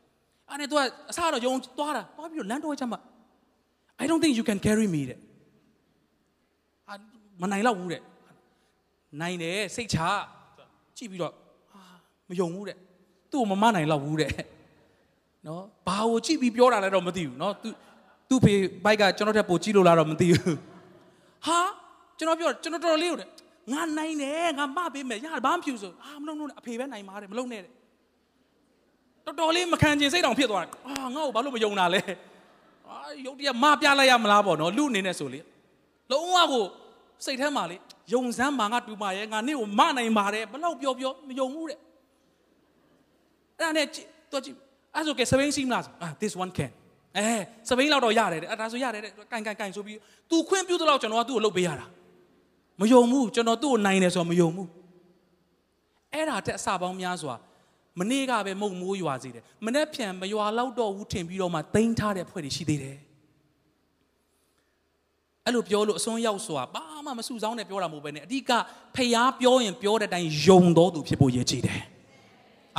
အဲ့နဲ့သူကအစတော့ယုံသွားတာသွားပြီးတော့လမ်းတော့ချမ်းမှာ I don't think you can carry me တဲ့အာမနိုင်တော့ဘူးတဲ့နိုင်တယ်စိတ်ချ ကြည့်ပြီးတော့မယုံဘူးတဲ့သူ့ကိုမမနိုင်တော့ဘူးတဲ့နော်ဘာကိုကြည့်ပြီးပြောတာလဲတော့မသိဘူးနော်သူသူ့ဖေဘိုက်ကကျွန်တော်တက်ပိုကြည့်လို့လားတော့မသိဘူးဟာကျွန်တော်ပြောကျွန်တော်တော်လေးကိုတဲ့ငါနိုင်တယ်ငါမပေးမယ်ရဘာမှဖြူဆိုအာမလုပ်လို့အဖေပဲနိုင်ပါတယ်မလုပ်နဲ့တဲ့တော်တော်လေးမခံချင်စိတ်တောင်ဖြစ်သွားတယ်အာငါ့ကိုဘာလို့မယုံတာလဲအာရုပ်တရက်မပြလိုက်ရမလားပေါ့နော်လူအနေနဲ့ဆိုလေလုံးဝကို စိတ်ထဲမှာလေယုံစမ်းမှာငါတူမရဲ့ငါနေ့ကိုမနိုင်ပါတယ်ဘလောက်ပြောပြောမယုံဘူးတဲ့အဲ့ဒါနဲ့တော့ကြည့်အဲ့ဆိုကဲစပိန်စီးမလားအာ this one can အဲစပိန်လောက်တော့ရတယ်တဲ့အဲ့ဒါဆိုရတယ်တဲ့ကန်ကန်ကန်ဆိုပြီး तू ခွင့်ပြုသလောက်ကျွန်တော်ကသူ့ကိုလုပ်ပေးရတာမယုံဘူးကျွန်တော်သူ့ကိုနိုင်တယ်ဆိုတော့မယုံဘူးအဲ့ဒါတက်အစပေါင်းများစွာမနေ့ကပဲမုံမိုးရွာစေတယ်မနေ့ပြန်မရွာလောက်တော့ဘူးထင်ပြီးတော့မှတိမ့်ထားတဲ့ဖွဲ့တွေရှိသေးတယ် အဲ့လိုပြောလို့အစွန်းရောက်စွာဘာမှမစုဆောင်းနဲ့ပြောတာမဟုတ်ပဲနဲ့အဓိကဖျားပြောရင်ပြောတဲ့အတိုင်းယုံတော်သူဖြစ်ဖို့ရည်ကြည်တယ်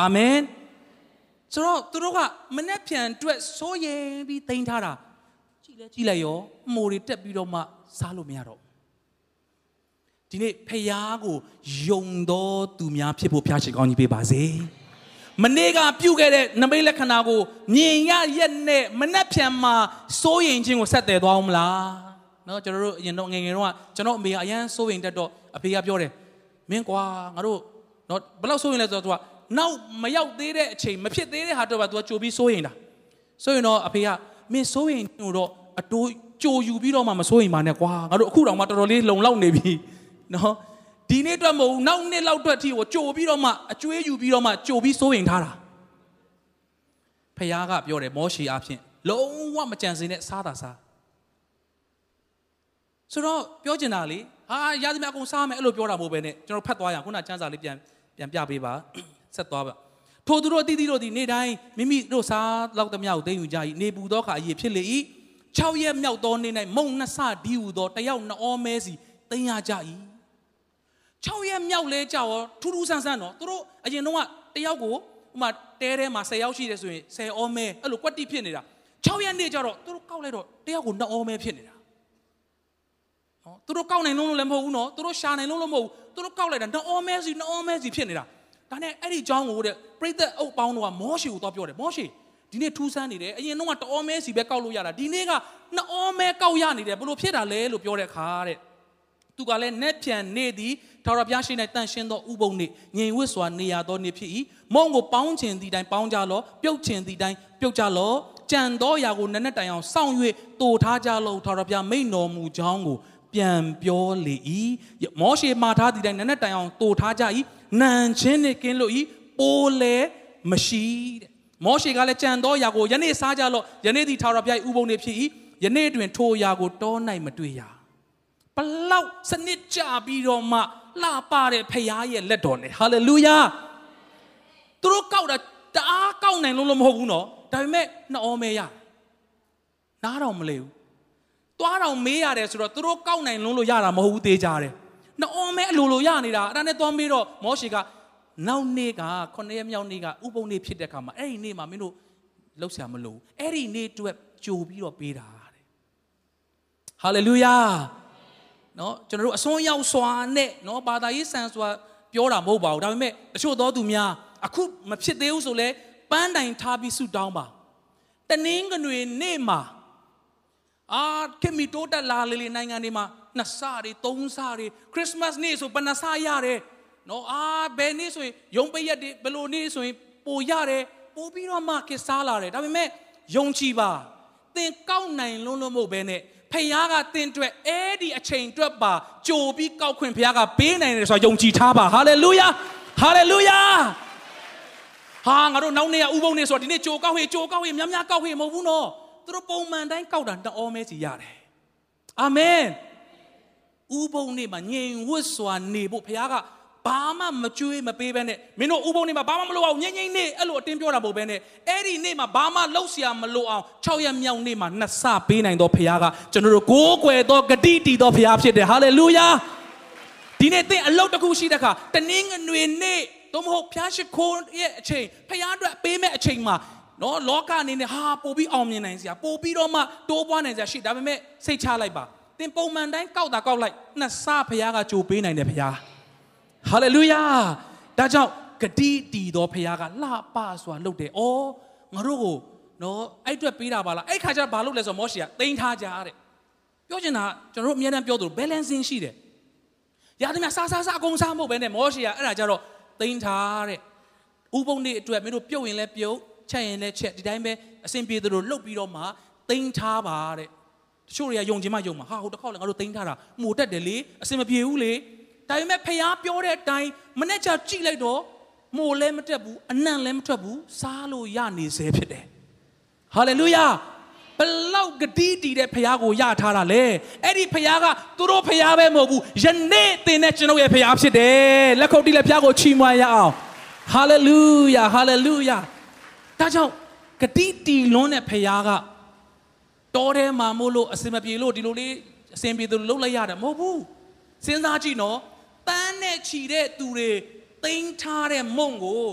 အာမင်ဆိုတော့သူတို့ကမနှက်ပြန်အတွက်စိုးရင်ပြီးတင်ထားတာကြည်လဲကြည်လိုက်ရောမိုးတွေတက်ပြီးတော့မှစားလို့မရတော့ဒီနေ့ဖျားကိုယုံတော်သူများဖြစ်ဖို့ဖျားရှင်ကောင်းကြီးပေးပါစေမနေ့ကပြုတ်ခဲ့တဲ့နမိတ်လက္ခဏာကိုမြင်ရရက်နဲ့မနှက်ပြန်မှာစိုးရင်ခြင်းကိုဆက်တယ်သွားအောင်မလား နော်ကျွန်တော်တို့အရင်တော့ငယ်ငယ်တော့ကျွန်တော်အမေကအရန်စိုးရင်တက်တော့အဖေကပြောတယ်မင်းကွာငါတို့နော်ဘယ်လောက်စိုးရင်လဲဆိုတော့ तू ကနောက်မရောက်သေးတဲ့အချိန်မဖြစ်သေးတဲ့ဟာတော့က तू ကကြိုပြီးစိုးရင်တာစိုးရင်တော့အဖေကမင်းစိုးရင်တော့အတိုးကြိုယူပြီးတော့မှမစိုးရင်ပါနဲ့ကွာငါတို့အခုတောင်မှတော်တော်လေးလုံလောက်နေပြီနော်ဒီနေ့အတွက်မဟုတ်နောက်နှစ်လောက်အတွက်အထိကိုကြိုပြီးတော့မှအကျွေးယူပြီးတော့မှကြိုပြီးစိုးရင်ထားတာဖခင်ကပြောတယ်မောရှေအဖြစ်လုံးဝမကြံစည်နဲ့စားတာစား ဆိုတော့ပြောချင်တာလေဟာရသမျှအကုန်စားမယ်အဲ့လိုပြောတာမဟုတ်ပဲနဲ့ကျွန်တော်ဖတ်သွားရအောင်ခုနစံစာလေးပြန်ပြန်ပြပေးပါဆက်သွားပါထိုသူတို့အတီးတီးတို့ဒီနေ့တိုင်းမိမိတို့စားလောက်သမျှကိုသိမ်းယူကြ၏နေပူသောခါအရေးဖြစ်လေ၏6ရက်မြောက်သောနေ့၌မုံနှစ်ဆဒီဟူသောတယောက်နှောမဲစီသိမ်းရကြ၏6ရက်မြောက်လဲကြောက်ထူးထူးဆန်းဆန်းတော့သူတို့အရင်တော့တယောက်ကိုဥမာတဲထဲမှာ10ယောက်ရှိတယ်ဆိုရင်10အောမဲအဲ့လိုကွက်တိဖြစ်နေတာ6ရက်နေ့ကျတော့သူတို့ကောက်လိုက်တော့တယောက်ကို2အောမဲဖြစ်နေတာ နော်သူတို့ကောက်နိုင်လုံးလို့လည်းမဟုတ်ဘူးနော်သူတို့ရှာနိုင်လုံးလို့မဟုတ်ဘူးသူတို့ကောက်လိုက်တာနှစ်အောမဲစီနှစ်အောမဲစီဖြစ်နေတာဒါနဲ့အဲ့ဒီအကြောင်းကိုတဲ့ပြိသက်အုပ်ပေါင်းတို့ကမောရှေကိုတော့ပြောတယ်မောရှေဒီနေ့ထူးဆန်းနေတယ်အရင်တော့ကတအောမဲစီပဲကောက်လို့ရတာဒီနေ့ကနှစ်အောမဲကောက်ရနေတယ်ဘလို့ဖြစ်တာလဲလို့ပြောတဲ့အခါတဲ့သူကလည်းနက်ပြန်နေသည်ထာဝရဘုရားရှိ၌တန်ရှင်းသောဥပုံနေငြိမ်ဝတ်စွာနေရသောနေဖြစ်၏မုံကိုပေါင်းခြင်းသည်တိုင်းပေါင်းကြလောပြုတ်ခြင်းသည်တိုင်းပြုတ်ကြလောကြံသောຢာကိုနက်နက်တိုင်အောင်စောင့်၍တူထားကြလောထာဝရဘုရားမိန်တော်မူကြောင်းကို ပြန်ပြောလေ၏မောရှေမှာထားသည်တိုင်းနက်နက်တိုင်အောင်တူထားကြ၏နန်ချင်းနှင့်ကင်းလို့၏ပိုးလဲမရှိတဲ့မောရှေကလည်းကြံသောຢာကိုယနေ့စားကြလော့ယနေ့သည်ထာဝရဘုရားဥပုံနေဖြစ်၏ယနေ့တွင်ထိုຢာကိုတော၌မတွေ့ရဘလောက်စနစ်ကြပြီးတော့မှလှပတဲ့ဖရားရဲ့လက်တော်လေဟာလေလုယာသူတို့ကောက်တာတအားကောက်နိုင်လို့လို့မဟုတ်ဘူးနော်ဒါပေမဲ့နှောမဲရနားတော့မလဲဘူး သွားတော့မေးရတယ်ဆိုတော့သူတို့ကောက်နိုင်လုံးလို့ရတာမဟုတ်ဘူးသေးကြတယ်နှောမဲအလိုလိုရနေတာအဲ့ဒါနဲ့သွားမေးတော့မောရှေကနောက်နေ့ကခုနှစ်ရက်မြောက်နေ့ကဥပုံနေ့ဖြစ်တဲ့ခါမှာအဲ့ဒီနေ့မှာမင်းတို့လှုပ်ရှားမလို့အဲ့ဒီနေ့အတွက်ကြိုပြီးတော့ပေးတာတဲ့ဟာလေလုယာနော်ကျွန်တော်တို့အစွန်းရောက်စွာနဲ့နော်ဘာသာရေးဆန်စွာပြောတာမဟုတ်ပါဘူးဒါပေမဲ့တချို့သောသူများအခုမဖြစ်သေးဘူးဆိုလဲပန်းတိုင်ထားပြီးဆုတောင်းပါတနင်္ဂနွေနေ့မှာ အာခေမီတိုးတက်လာလေလေနိုင်ငံတွေမှာနှစ်ဆတွေသုံးဆတွေခရစ်စမတ်နေ့ဆိုဘယ်နှဆရတယ်နော်အာဘယ်နေ့ဆိုရင်ယုံပရက်တွေဘယ်လိုနေ့ဆိုရင်ပိုရတယ်ပိုပြီးတော့မှခေစားလာတယ်ဒါပေမဲ့ယုံကြည်ပါသင်ကောက်နိုင်လုံးလုံးမဟုတ်ဘဲနဲ့ဖခင်ကသင်အတွက်အဲ့ဒီအချိန်အတွက်ပါကြိုပြီးကောက်ခွင့်ဖခင်ကပေးနိုင်တယ်ဆိုတာယုံကြည်ထားပါဟာလေလုယာဟာလေလုယာဟာငါတို့နောက်နေ့ကဥပုံနေဆိုတော့ဒီနေ့ကြိုကောက်ဟေးကြိုကောက်ဟေးများများကောက်ဟေးမဟုတ်ဘူးနော် သူတို့ပုံမှန်တိုင်းကောက်တာတအောမဲစီရတယ်အာမင်ဥပုံနေမှာငြိမ်ဝတ်စွာနေဖို့ဘုရားကဘာမှမကြွေးမပေးဘဲနဲ့မင်းတို့ဥပုံနေမှာဘာမှမလုပ်အောင်ငြိမ်ငြိမ်နေအဲ့လိုအတင်းပြောတာမဟုတ်ဘဲနဲ့အဲ့ဒီနေ့မှာဘာမှလှုပ်ရှားမလို့အောင်6ရက်မြောက်နေ့မှာနှစ်ဆပေးနိုင်တော့ဘုရားကကျွန်တော်တို့ကိုးကွယ်သောဂတိတည်သောဘုရားဖြစ်တယ်ဟာလေလုယာဒီနေ့သင်အလုပ်တစ်ခုရှိတဲ့အခါတနင်္ဂနွေနေ့သို့မဟုတ်ဖျားရှိခိုးရဲ့အချိန်ဖျားအတွက်ပေးမဲ့အချိန်မှာ နော်လောကအနေနဲ့ဟာပို့ပြီးအောင်မြင်နိုင်စရာပို့ပြီးတော့မှတိုးပွားနိုင်စရာရှိဒါပေမဲ့စိတ်ချလိုက်ပါသင်ပုံမှန်တိုင်းကောက်တာကောက်လိုက်နှစ်ဆဖျားကကြိုပေးနိုင်တယ်ဖျားဟာလေလုယာဒါကြောင့်ဂတိတီတော်ဖျားကလှပစွာလုပ်တယ်။အော်ငါတို့ကိုနော်အဲ့အတွက်ပေးတာပါလား။အဲ့ခါကျဘာလုပ်လဲဆိုတော့မောရှေကတိန်းထားကြတဲ့။ပြောချင်တာကျွန်တော်တို့အများတန်းပြောသလို balancing ရှိတယ်။ရာသမျှစားစားစားအကုန်စားမဟုတ်ပဲနဲ့မောရှေကအဲ့ဒါကြတော့တိန်းထားတဲ့။ဥပုံနေ့အတွက်မင်းတို့ပြုတ်ရင်လည်းပြုတ် ချက်ရင်လည်းချက်ဒီတိုင်းပဲအဆင်ပြေသလိုလှုပ်ပြီးတော့မှတိန်းထားပါတဲ့တချို့တွေကယုံခြင်းမယုံမှာဟာဟိုတစ်ခေါက်လည်းငါတို့တိန်းထားတာမှုတက်တယ်လေအဆင်မပြေဘူးလေဒါပေမဲ့ဖះပြောတဲ့အတိုင်းမနေ့ကကြည့်လိုက်တော့မို့လည်းမတက်ဘူးအနံ့လည်းမထွက်ဘူးစားလို့ရနေစေဖြစ်တယ်ဟာလေလုယာဘလောက်ဂတိတည်တဲ့ဖះကိုရထားတာလေအဲ့ဒီဖះကသူတို့ဖះပဲမဟုတ်ဘူးယနေ့သင်တဲ့ကျွန်ုပ်ရဲ့ဖះဖြစ်တယ်လက်ခုပ်တီးလက်ဖះကိုချီးမွမ်းရအောင်ဟာလေလုယာဟာလေလုယာ ဒါကြောင့်ဂတိတီလွန်းတဲ့ဖခင်ကတောထဲမှာမို့လို့အစင်မပြေလို့ဒီလိုလေးအစင်ပြေသူလှုပ်လိုက်ရတယ်မဟုတ်ဘူးစဉ်းစားကြည့်နော်တန်းနဲ့ချီတဲ့သူတွေတိန်းထားတဲ့မုံကို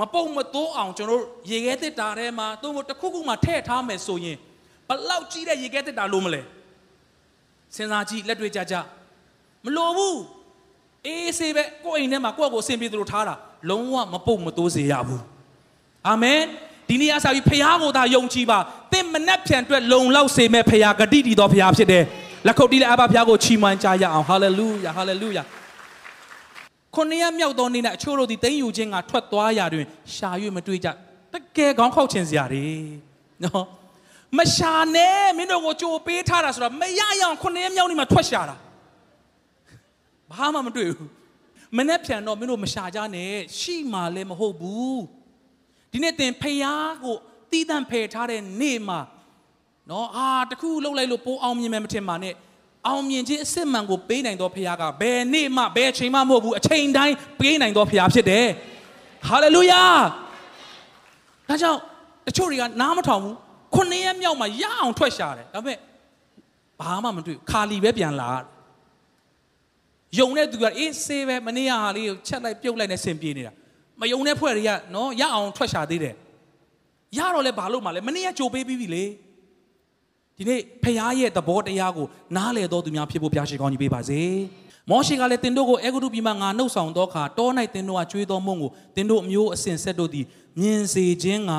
မပုတ်မတိုးအောင်ကျွန်တော်ရေခဲတစ်တာထဲမှာသို့မဟုတ်တစ်ခုခုမှထည့်ထားမယ်ဆိုရင်ဘလောက်ကြီးတဲ့ရေခဲတစ်တာလို့မလဲစဉ်းစားကြည့်လက်တွေ့ကြကြမလိုဘူးအေးဆေးပဲကိုယ့်အိမ်ထဲမှာကိုယ့်ကိုအစင်ပြေသူလိုထားတာလုံးဝမပုတ်မတိုးစေရဘူး အာမင်ဒီနေ့အစားပြီးဖခင်ကိုသာယုံကြည်ပါသင်မနှက်ဖြန်အတွက်လုံလောက်စေမဲ့ဖခင်ဂတိတည်တော်ဖခင်ဖြစ်တယ်လက်ခုပ်တီးလက်အဘဖခင်ကိုချီးမွမ်းကြရအောင်ဟာလေလုယာဟာလေလုယာခုနှစ်ရက်မြောက်သောနေ့၌အချို့တို့သည်တိမ့်ယူခြင်းကထွက်သွားရာတွင်ရှာ၍မတွေ့ကြတကယ်ကောင်းခောက်ခြင်းစရာတွေနော်မရှာနဲ့မင်းတို့ကိုကြိုပေးထားတာဆိုတော့မရရအောင်ခုနှစ်ရက်မြောက်နေ့မှာထွက်ရှာတာဘာမှမတွေ့ဘူးမနှက်ဖြန်တော့မင်းတို့မရှာကြနဲ့ရှိမှလည်းမဟုတ်ဘူး ဒီနေ့သင်ဖျားကိုတီးတန့်ဖယ်ထားတဲ့နေ့မှာနော်အာတခုလှုပ်လိုက်လို့ပိုးအောင်မြင်မယ်မထင်ပါနဲ့အောင်မြင်ခြင်းအစစ်မှန်ကိုပေးနိုင်သောဖခင်ကဘယ်နေ့မှဘယ်ချိန်မှမဟုတ်ဘူးအချိန်တိုင်းပေးနိုင်သောဖခင်ဖြစ်တယ်ဟာလေလုယာဒါကြောင့်တချို့တွေကနားမထောင်ဘူးခုနှစ်ရက်မြောက်မှာရအောင်ထွက်ရှာတယ်ဒါပေမဲ့ဘာမှမတွေ့ခါလီပဲပြန်လာယုံတဲ့သူကအေးဆေးပဲမနေ့ကဟာလေးကိုချက်လိုက်ပြုတ်လိုက်နဲ့ဆင်ပြေနေတာ မယုံတဲ့ဖွဲ့တွေကနော်ရအောင်ထွက်ရှာသေးတယ်ရတော့လဲဘာလို့မှလဲမနေ့ကကြိုပေးပြီးပြီလေဒီနေ့ဖခင်ရဲ့သဘောတရားကိုနားလည်တော်သူများဖြစ်ဖို့ပြရှိကောင်းကြီးပေးပါစေမောရှေကလည်းတင်တို့ကိုအဲဂုတုပြည်မှာငါနှုတ်ဆောင်သောအခါတော၌တင်တို့ကကျွေးတော်မုံကိုတင်တို့အမျိုးအစဉ်ဆက်တို့သည်မြင်စေခြင်းက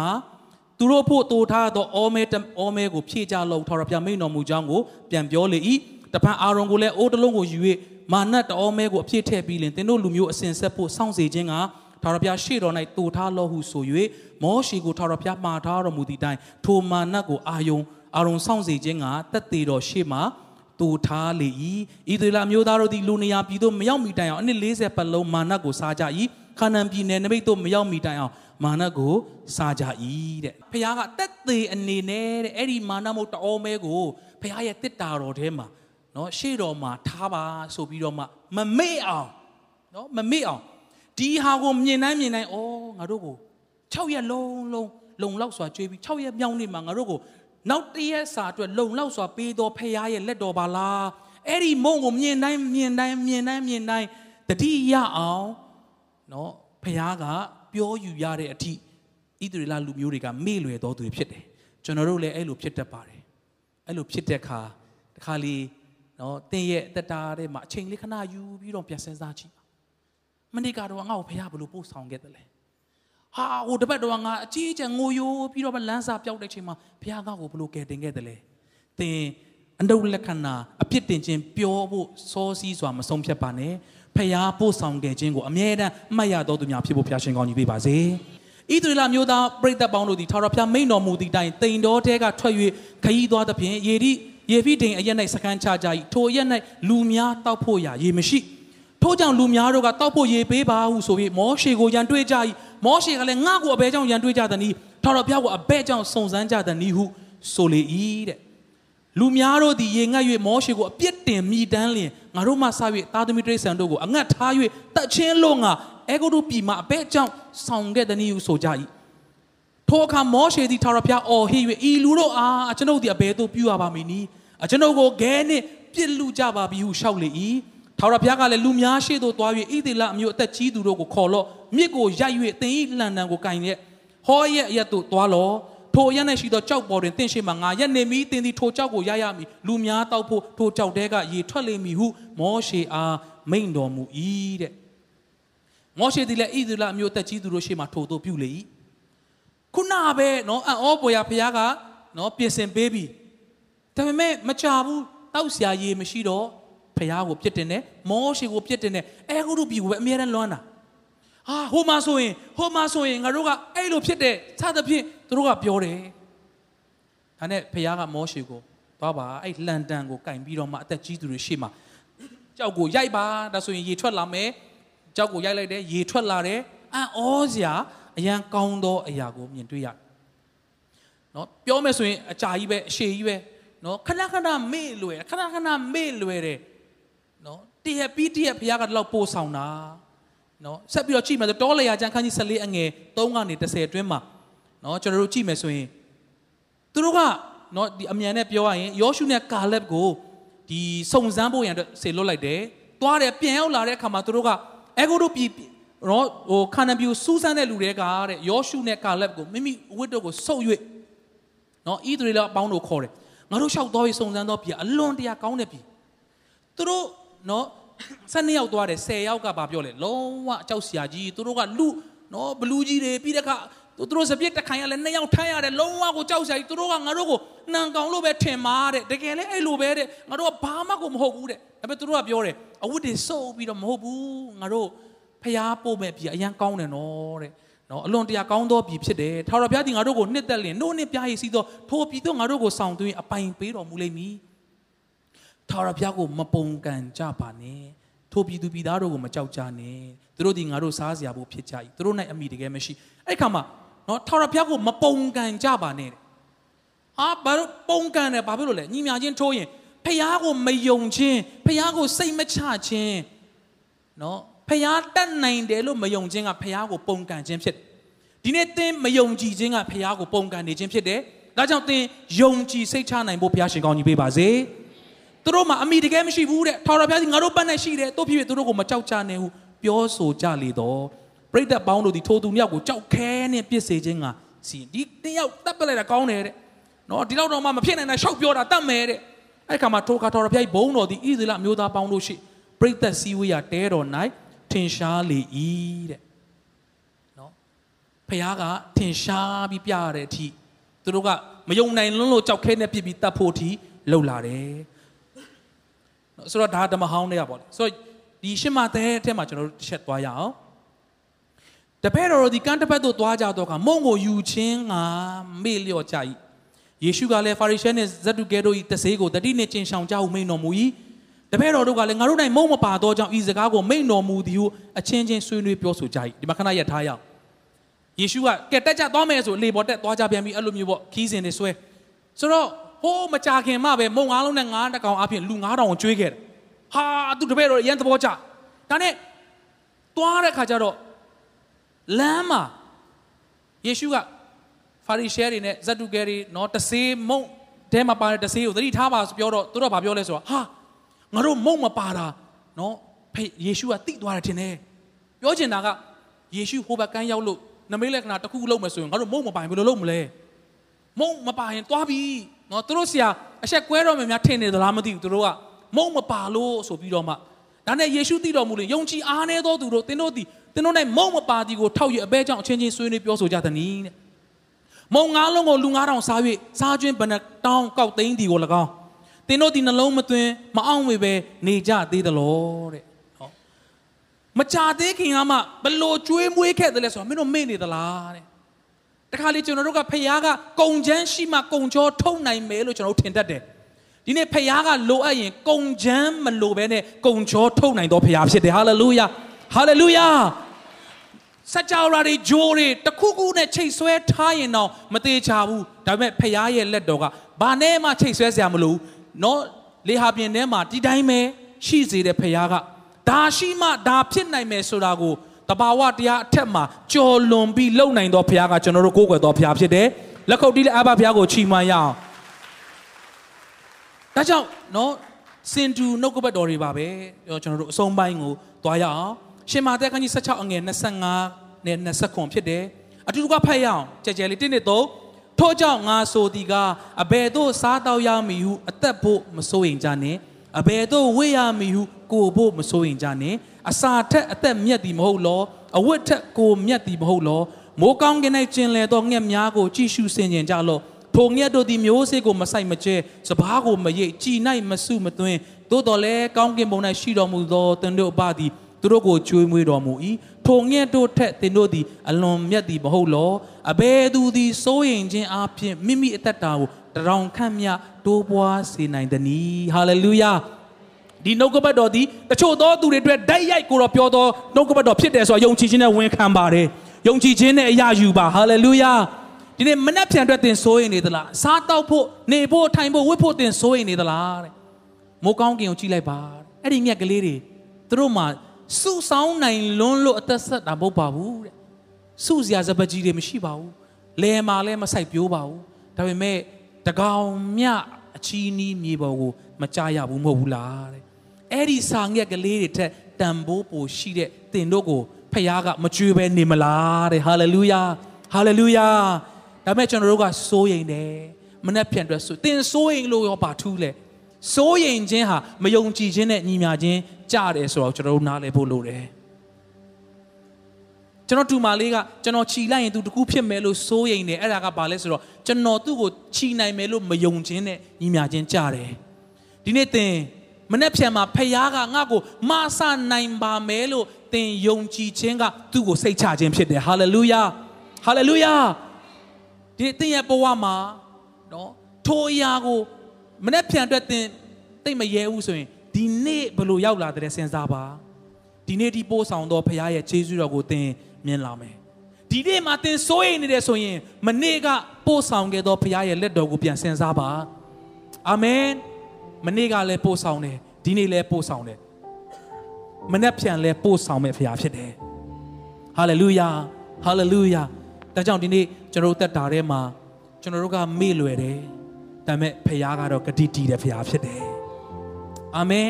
သူတို့ဖို့တိုထားသောအောမဲအောမဲကိုဖြည့်ကြလို့ထော်ရပြမိန်တော်မူကြောင်းကိုပြန်ပြောလေ၏တပန်အာရုံကိုလည်းအိုးတလုံးကိုယူ၍မာနတ်တောမဲကိုအပြည့်ထည့်ပြီးလင်တင်တို့လူမျိုးအစဉ်ဆက်ဖို့စောင့်စေခြင်းက ထာဝရဘုရားရှေ့တော်၌တူထားလောဟုဆို၍မောရှိကိုထာဝရဘုရားမှားထားတော်မူသည့်အတိုင်းထိုမာနတ်ကိုအာယုံအာရုံဆောင်စေခြင်းကတက်သေးတော်ရှေ့မှာတူထားလေ၏ဤသေလမျိုးသားတို့သည်လူနေရာပြည်သို့မရောက်မီတိုင်အောင်အနှစ်40ပတ်လုံးမာနတ်ကိုစားကြ၏ခါနန်ပြည်နယ်နမိတ်သို့မရောက်မီတိုင်အောင်မာနတ်ကိုစားကြ၏တဲ့ဖခင်ကတက်သေးအနေနဲ့တဲ့အဲ့ဒီမာနမို့တောမဲကိုဖခင်ရဲ့တစ်တာတော်ထဲမှာနော်ရှေ့တော်မှာထားပါဆိုပြီးတော့မှမမေ့အောင်နော်မမေ့အောင် ဒီဟာကိုမြင်တိုင်းမြင်တိုင်းဩငါတို့ကို6ရက်လုံးလုံးလုံလောက်စွာကြွေးပြီး6ရက်မြောင်းနေမှာငါတို့ကိုနောက်တရက်စာအတွက်လုံလောက်စွာပေးတော်ဖခင်ရဲ့လက်တော်ပါလားအဲ့ဒီမုံကိုမြင်တိုင်းမြင်တိုင်းမြင်တိုင်းမြင်တိုင်းတတိယအောင်နော်ဖခင်ကပြောယူရတဲ့အထိဣသရေလလူမျိုးတွေကမေ့လွယ်တော်သူတွေဖြစ်တယ်ကျွန်တော်တို့လည်းအဲ့လိုဖြစ်တတ်ပါတယ်အဲ့လိုဖြစ်တဲ့အခါတခါလေနော်တင်းရဲ့အသက်တာထဲမှာအချိန်လေးခဏယူပြီးတော့ပြန်စဉ်းစားကြည့် မနေ့ကတော့ငါ့ကိုဖះဘလို့ပို့ဆောင်ခဲ့တယ်လဲဟာဟိုတပတ်တော့ငါအကြီးအကျယ်ငိုယိုးပြီးတော့လမ်းစာပြောက်တဲ့ချိန်မှာဖះငါ့ကိုဘလို့ကယ်တင်ခဲ့တယ်လဲတင်းအနုလက္ခဏာအပြစ်တင်ခြင်းပြောဖို့စောစီးစွာမဆုံးဖြတ်ပါနဲ့ဖះပို့ဆောင်ခဲ့ခြင်းကိုအမြဲတမ်းအမှတ်ရတော်သူများဖြစ်ဖို့ဖះရှင်ကောင်းကြီးပေးပါစေဣသရေလမျိုးသားပရိသတ်ပေါင်းတို့သည်ထာဝရဘုရားမိန်တော်မူသည့်တိုင်တိမ်တော်တဲကထွက်၍ခရီးသွားသဖြင့်ယေရိယေဖိတိန်အရက်၌စကန်ချကြ၏ထိုအရက်၌လူများတောက်ဖို့ရာရေမရှိ ထို့ကြောင့်လူများတို့ကတောက်ဖို့ရေပေးပါဟုဆိုပြီးမောရှေကိုရန်တွေးကြ၏မောရှေကလည်းငါ့ကိုအဘဲကြောင့်ရန်တွေးကြသည်။ထာဝရဘုရားကိုအဘဲကြောင့်စုံစမ်းကြသည်ဟုဆိုလေ၏တဲ့လူများတို့သည်ရေငတ်၍မောရှေကိုအပြစ်တင်မိတမ်းလျင်ငါတို့မှစ၍သားသမီးတိရစ္ဆာန်တို့ကိုအငတ်ထား၍တတ်ချင်းလို့ငါအဲဂုတုပြည်မှာအဘဲကြောင့်ဆောင်ခဲ့သည်ဟုဆိုကြ၏ထိုအခါမောရှေသည်ထာဝရဘုရားအော်ဟစ်၍ဤလူတို့အားကျွန်ုပ်သည်အဘဲသို့ပြုရပါမည်နီအကျွန်ုပ်ကိုဂဲနှင့်ပြစ်လူကြပါပြီဟုရှောက်လေ၏ ထာဝရဘုရားကလည်းလူများရှေ့သို့သွား၍ဣသေလအမျိုးအသက်ကြီးသူတို့ကိုခေါ်လော့မြစ်ကိုရိုက်၍တင်ဤလန်တန်ကိုကင်ရက်ဟောရဲ့အရက်သို့သွားလော့ထိုအရက်၌ရှိသောကြောက်ပေါ်တွင်တင့်ရှိမှငါရက်နေမီတင်သည်ထိုကြောက်ကိုရရမည်လူများတောက်ဖို့ထိုကြောက်တဲကရေထွက်လိမ့်မည်ဟုမောရှေအားမိန့်တော်မူ၏တဲ့မောရှေသည်လည်းဣသေလအမျိုးအသက်ကြီးသူတို့ရှေ့မှာထိုသို့ပြုလေ၏ခုနပဲနော်အံ့ဩပွေရဘုရားကနော်ပြင်ဆင်ပေးပြီဒါပေမဲ့မကြဘူးတောက်ဆရာရေမရှိတော့ ဖះကိုပြစ်တင်တယ်မောရှေကိုပြစ်တင်တယ်အဲဂုရုပြည်ကိုပဲအမြဲတမ်းလွမ်းတာဟာဟိုမှာဆိုရင်ဟိုမှာဆိုရင်ငါတို့ကအဲ့လိုဖြစ်တယ်စသဖြင့်သူတို့ကပြောတယ်ဒါနဲ့ဖះကမောရှေကိုသွားပါအဲ့လန်တန်ကိုကင်ပြီးတော့မှအသက်ကြီးသူတွေရှေ့မှာကြောက်ကိုရိုက်ပါဒါဆိုရင်ရေထွက်လာမယ်ကြောက်ကိုရိုက်လိုက်တယ်ရေထွက်လာတယ်အံ့ဩစရာအရန်ကောင်းသောအရာကိုမြင်တွေ့ရတယ်နော်ပြောမယ်ဆိုရင်အကြာကြီးပဲအရှည်ကြီးပဲနော်ခဏခဏမေ့လွယ်ခဏခဏမေ့လွယ်တယ်နော် တည့်ရပြီးတည့်ရဘုရားကတော့ပို့ဆောင်တာနော်ဆက်ပြီးတော့ကြည့်မယ်ဆိုတောလေယာကျမ်းခန်းကြီး14အငယ်3ကနေ10အတွင်းမှာနော်ကျွန်တော်တို့ကြည့်မယ်ဆိုရင်သူတို့ကနော်ဒီအမြန်နဲ့ပြောရရင်ယောရှုနဲ့ကာလက်ကိုဒီဒီစုံစမ်းဖို့ရန်အတွက်ဆေလွတ်လိုက်တယ်သွားတယ်ပြန်ရောက်လာတဲ့အခါမှာသူတို့ကအဲဂိုတို့ပြည်နော်ဟိုခါနန်ပြူစူးစမ်းတဲ့လူတွေကတဲ့ယောရှုနဲ့ကာလက်ကိုမိမိဝတ်တို့ကိုဆုပ်၍နော်ဣသရေလအပေါင်းတို့ခေါ်တယ်ငါတို့လျှောက်သွားပြီးစုံစမ်းတော့ပြည်အလွန်တရာကောင်းတဲ့ပြည်သူတို့ နော်12ယောက်သွားတယ်10ယောက်ကဘာပြောလဲလုံးဝအကြောက်စရာကြီးသူတို့ကလူနော်ဘလူးကြီးတွေပြီးတဲ့အခါသူတို့စပြစ်တခိုင်ရလဲနှစ်ယောက်ထိုင်းရတယ်လုံးဝကိုကြောက်စရာကြီးသူတို့ကငါတို့ကိုနှံကောင်လို့ပဲထင်မှာတဲ့တကယ်လဲအဲ့လိုပဲတဲ့ငါတို့ကဘာမှကိုမဟုတ်ဘူးတဲ့ဒါပေမဲ့သူတို့ကပြောတယ်အဝတ်တွေစုပ်ပြီးတော့မဟုတ်ဘူးငါတို့ဖျားပို့မဲ့ပြည်အရန်ကောင်းတယ်နော်တဲ့နော်အလွန်တရာကောင်းသောပြည်ဖြစ်တယ်ထာဝရဘုရားဒီငါတို့ကိုနှစ်သက်လင်နို့နှစ်ပြားရည်စီသောထိုပြည်သို့ငါတို့ကိုဆောင်သွင်းအပိုင်ပေးတော်မူလိမ့်မည် ထာဝရဘုရားကိုမပုန်ကန်ကြပါနဲ့ထိုပြည်သူပြည်သားတို့ကိုမကြောက်ကြနဲ့သူတို့ဒီငါတို့စားစရာဖို့ဖြစ်ကြ၏သူတို့၌အမိတကယ်မရှိအဲ့ခါမှာနော်ထာဝရဘုရားကိုမပုန်ကန်ကြပါနဲ့ဟာဘာလို့ပုန်ကန်တယ်ဘာဖြစ်လို့လဲညီမြချင်းထိုးရင်ဖះကိုမယုံခြင်းဖះကိုစိတ်မချခြင်းနော်ဖះတတ်နိုင်တယ်လို့မယုံခြင်းကဖះကိုပုန်ကန်ခြင်းဖြစ်တယ်ဒီနေ့သင်မယုံကြည်ခြင်းကဖះကိုပုန်ကန်နေခြင်းဖြစ်တယ်ဒါကြောင့်သင်ယုံကြည်စိတ်ချနိုင်ဖို့ဘုရားရှင်ကောင်းကြီးပေးပါစေ သူတို့မှာအမိတကယ်မရှိဘူးတဲ့ထာဝရဘုရားကြီးငါတို့ပတ်နဲ့ရှိတယ်တို့ဖြစ်ဖြစ်သူတို့ကိုမကြောက်ကြနဲ့ဟုပြောဆိုကြလေတော့ပရိသတ်ပေါင်းတို့ဒီထိုသူမြောက်ကိုကြောက်ခဲနဲ့ပြစ်စေခြင်းကစီဒီတယောက်တပ်ပလိုက်တာကောင်းတယ်တဲ့နော်ဒီလောက်တော့မှမဖြစ်နိုင်တာရှောက်ပြောတာတတ်မယ်တဲ့အဲ့ခါမှာထိုခါတော်ရဖျိုက်ဘုံတော်ဒီဣသရေလမျိုးသားပေါင်းတို့ရှိပရိသတ်စည်းဝေးရတဲတော်၌ထင်ရှားလေ၏တဲ့နော်ဖခင်ကထင်ရှားပြီးပြရတဲ့အထိသူတို့ကမယုံနိုင်လွန်းလို့ကြောက်ခဲနဲ့ပြစ်ပြီးတတ်ဖို့အထိလှုပ်လာတယ်နော် ဆိုတော့ဒါဓမ္မဟောင်းတွေကပေါ့လေဆိုတော့ဒီရှင်းမတဲ့အထက်မှာကျွန်တော်တို့တစ်ချက်သွားရအောင်တပည့်တော်ဒီကန်းတစ်ပတ်တို့သွားကြတော့ကမုံကိုယူချင်းကမေ့လျော့ကြ၏ယေရှုကလည်းဖာရိရှဲနဲ့ဇဒ္ဒုကဲတို့၏တဆေးကိုတတိနှင့်ကျင်ဆောင်ကြဟုမိန်တော်မူ၏တပည့်တော်တို့ကလည်းငါတို့၌မုံမပါသောကြောင့်ဤစကားကိုမိန်တော်မူသည်ဟုအချင်းချင်းဆွေးနွေးပြောဆိုကြ၏ဒီမှာခဏရထားရအောင်ယေရှုကကဲတက်ကြသွားမယ်ဆိုလေပေါ်တက်သွားကြပြန်ပြီအဲ့လိုမျိုးပေါ့ခီးစဉ်တွေဆွဲဆိုတော့ ဟိုးမကြခင်မှပဲမုံငါးလုံးနဲ့ငါးတကောင်အပြင်လူ9000ကိုကျွေးခဲ့တယ်ဟာသူတပည့်တော်ရန်သဘောကျဒါနဲ့သွားတဲ့ခါကျတော့လမ်းမှာယေရှုကဖာရိရှဲတွေနဲ့ဇတ်တုကဲတွေနော်တဆေးမုံတဲမှာပါတဲ့တဆေးကိုသတိထားပါဆိုပြောတော့သူတို့ကဘာပြောလဲဆိုတော့ဟာငါတို့မုံမပါတာနော်ဖေယေရှုကတိသွားတယ်ထင်တယ်ပြောချင်တာကယေရှုဟိုဘက်ကန်းရောက်လို့နမိတ်လက္ခဏာတစ်ခုလုံးမယ်ဆိုရင်ငါတို့မုံမပိုင်ဘယ်လိုလုပ်မလဲမုံမပိုင်သွားပြီ နော်သူတို့ဆရာအဆက်ကွဲတော့မှများထင်နေသလားမသိဘူးသူတို့ကမုံမပါလို့ဆိုပြီးတော့မှဒါနဲ့ယေရှုသိတော်မူလို့ယုံကြည်အားနေသောသူတို့သင်တို့သည်သင်တို့၌မုံမပါသည်ကိုထောက်ရအဘဲကြောင့်အချင်းချင်းဆွေးနွေးပြောဆိုကြသနည်းတဲ့မုံငါးလုံးကိုလူ9000စား၍စားကျွင်းဘဏ္ဍတောင်းကောက်သိန်းဒီကို၎င်းသင်တို့ဒီနှလုံးမသွင်းမအောင်ဝေပဲနေကြသေးသလောတဲ့ဟောမကြသေးခင်ကမှဘလို့ကျွေးမွေးခဲ့တယ်လဲဆိုတော့မင်းတို့မေ့နေသလားတဲ့ တခါလေကျွန်တော်တို့ကဖခင်ကကုံချမ်းရှိမှကုံချောထုံနိုင်မယ်လို့ကျွန်တော်တို့ထင်တတ်တယ်ဒီနေ့ဖခင်ကလိုအပ်ရင်ကုံချမ်းမလိုဘဲနဲ့ကုံချောထုံနိုင်တော့ဖခင်ဖြစ်တယ်ဟာလေလုယာဟာလေလုယာစကြဝဠာတွေဂျိုးတွေတခုခုနဲ့ချိတ်ဆွဲထားရင်တော့မသေးချဘူးဒါပေမဲ့ဖခင်ရဲ့လက်တော်ကဘာနဲ့မှချိတ်ဆွဲစရာမလိုဘူးနော်လေဟာပြင်ထဲမှာဒီတိုင်းပဲရှိစေတဲ့ဖခင်ကဒါရှိမှဒါဖြစ်နိုင်မယ်ဆိုတာကို တဘာဝတရားအထက်မှာကြော်လွန်ပြီးလုံနိုင်သောဖခင်ကကျွန်တော်တို့ကိုးကွယ်သောဖခင်ဖြစ်တယ်လက်ခုပ်တီးလက်အဘဖခင်ကိုချီးမွမ်းရအောင်ဒါကြောင့်နော်စင်တူနှုတ်ကပတ်တော်တွေပါပဲကျွန်တော်တို့အဆုံးပိုင်းကိုသွားရအောင်ရှင်မာသက်ခန်းကြီး16အငယ်25နဲ့29ဖြစ်တယ်အတူတူကဖတ်ရအောင်ကြဲကြဲလေးတင်းနှစ်တော့ထို့ကြောင့်ငါဆိုသည်ကအဘယ်သို့စားတော့ရမည်ဟုအသက်ဖို့မစိုးရင်ကြနဲ့အဘယ်သို့ဝေ့ရမည်ဟုကိုဖို့မစိုးရင်ကြနဲ့ အစာထက်အသက်မြတ်သည်မဟုတ်လောအဝတ်ထက်ကိုမြတ်သည်မဟုတ်လောမိုးကောင်းကင်၌ကျင်လေသောငှက်များကိုကြည့်ရှုဆင်ခြင်ကြလော့ထိုငှက်တို့သည်မျိုးစေ့ကိုမဆိုင်မကျဲစပားကိုမရိပ်ကြည်၌မဆုမသွင်းသို့တော်လည်းကောင်းကင်ဘုံ၌ရှိတော်မူသောသင်တို့အပသည်သူတို့ကိုကျွေးမွေးတော်မူ၏ထိုငှက်တို့ထက်သင်တို့သည်အလွန်မြတ်သည်မဟုတ်လောအဘယ်သူသည်စိုးရင်ခြင်းအပြင်မိမိအသက်တာကိုတရောင်ခန့်မြတိုးပွားစေနိုင်သနည်းဟာလေလုယာ ဒီနှုတ်ကပတ်တော်ဒီတချို့သောသူတွေအတွက်ဓာတ်ရိုက်ကိုတော့ပြောသောနှုတ်ကပတ်တော်ဖြစ်တယ်ဆိုတော့ယုံကြည်ခြင်းနဲ့ဝန်ခံပါတယ်ယုံကြည်ခြင်းနဲ့အရာယူပါဟာလေလုယာဒီနေ့မနှက်ဖြန်အတွက်သင်စိုးရင်နေသလားစားတော့ဖို့နေဖို့ထိုင်ဖို့ဝတ်ဖို့သင်စိုးရင်နေသလားတဲ့မိုးကောင်းကင်ကိုကြည့်လိုက်ပါအဲ့ဒီမြက်ကလေးတွေသူတို့မှာစုဆောင်းနိုင်လွန်းလို့အသက်ဆက်တာမဟုတ်ပါဘူးတဲ့စုစရာစပကြီးတွေမရှိပါဘူးလဲမှာလဲမဆိုင်ပြိုးပါဘူးဒါပေမဲ့တကောင်မြအချီးနီးမြေပေါ်ကိုမကြရဘူးမဟုတ်ဘူးလားတဲ့ အဲ့ဒီစာငက်ကလေးတွေထက်တန်ဖိုးပိုရှိတဲ့သင်တို့ကိုဖခင်ကမကြွေးပဲနေမလားတဲ့ဟာလေလုယာဟာလေလုယာဒါမဲ့ကျွန်တော်တို့ကစိုးရိမ်တယ်မနှက်ဖြန်အတွက်ဆိုသင်စိုးရိမ်လို့ရောဘာထူးလဲစိုးရိမ်ခြင်းဟာမယုံကြည်ခြင်းနဲ့ညီမျှခြင်းကြတယ်ဆိုတော့ကျွန်တော်တို့နားလည်ဖို့လိုတယ်ကျွန်တော်တူမလေးကကျွန်တော်ခြီလိုက်ရင်သူတကူဖြစ်မယ်လို့စိုးရိမ်တယ်အဲ့ဒါကဘာလဲဆိုတော့ကျွန်တော်သူ့ကိုခြီနိုင်မယ်လို့မယုံခြင်းနဲ့ညီမျှခြင်းကြတယ်ဒီနေ့သင် မနေ့ဖြန်မှာဖခင်ကငါ့ကိုမဆနိုင်ပါမယ်လို့သင်ယုံကြည်ခြင်းကသူ့ကိုစိတ်ချခြင်းဖြစ်တယ်ဟာလေလုယာဟာလေလုယာဒီသင်ရဲ့ဘဝမှာနော်ထိုအရာကိုမနေ့ဖြန်အတွက်သင်သိမရဲဘူးဆိုရင်ဒီနေ့ဘယ်လိုရောက်လာတဲ့စဉ်းစားပါဒီနေ့ဒီပို့ဆောင်တော့ဖခင်ရဲ့ခြေဆုတော်ကိုသင်မြင်လာမယ်ဒီနေ့မှာသင်စိုးရိမ်နေတယ်ဆိုရင်မနေ့ကပို့ဆောင်ခဲ့သောဖခင်ရဲ့လက်တော်ကိုပြန်စဉ်းစားပါအာမင် မနေ့ကလည်းပို့ဆောင်တယ်ဒီနေ့လည်းပို့ဆောင်တယ်မနေ့ပြန်လဲပို့ဆောင်မဲ့ဖခင်ဖြစ်တယ်ဟာလေလုယာဟာလေလုယာဒါကြောင့်ဒီနေ့ကျွန်တော်တို့တက်တာထဲမှာကျွန်တော်တို့ကမေ့လွယ်တယ်ဒါပေမဲ့ဖခင်ကတော့ဂတိတည်တဲ့ဖခင်ဖြစ်တယ်အာမင်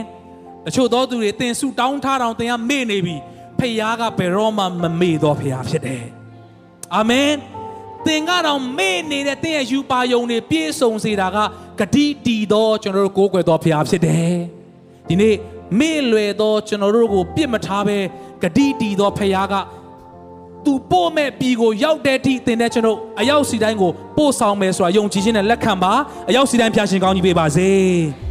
တချို့သောသူတွေသင်ဆုတောင်းထားတောင်သင်ကမေ့နေပြီဖခင်ကဘယ်တော့မှမမေ့တော့ဖခင်ဖြစ်တယ်အာမင် သင်ကတော့မေ့နေတဲ့သင်ရဲ့ယူပါယုံတွေပြည့်စုံစေတာကဂတိတည်သောကျွန်တော်တို့ကိုးကွယ်သောဖခင်ဖြစ်တယ်ဒီနေ့မေ့လွယ်သောကျွန်တော်တို့ကိုပြစ်မထားဘဲဂတိတည်သောဖခင်ကသူပို့မဲ့ပြည်ကိုရောက်တဲ့အထိသင်တဲ့ကျွန်တော်အရောက်စီတိုင်းကိုပို့ဆောင်မယ်ဆိုတာယုံကြည်ခြင်းနဲ့လက်ခံပါအရောက်စီတိုင်းဖျားရှင်ကောင်းကြီးပေးပါစေ။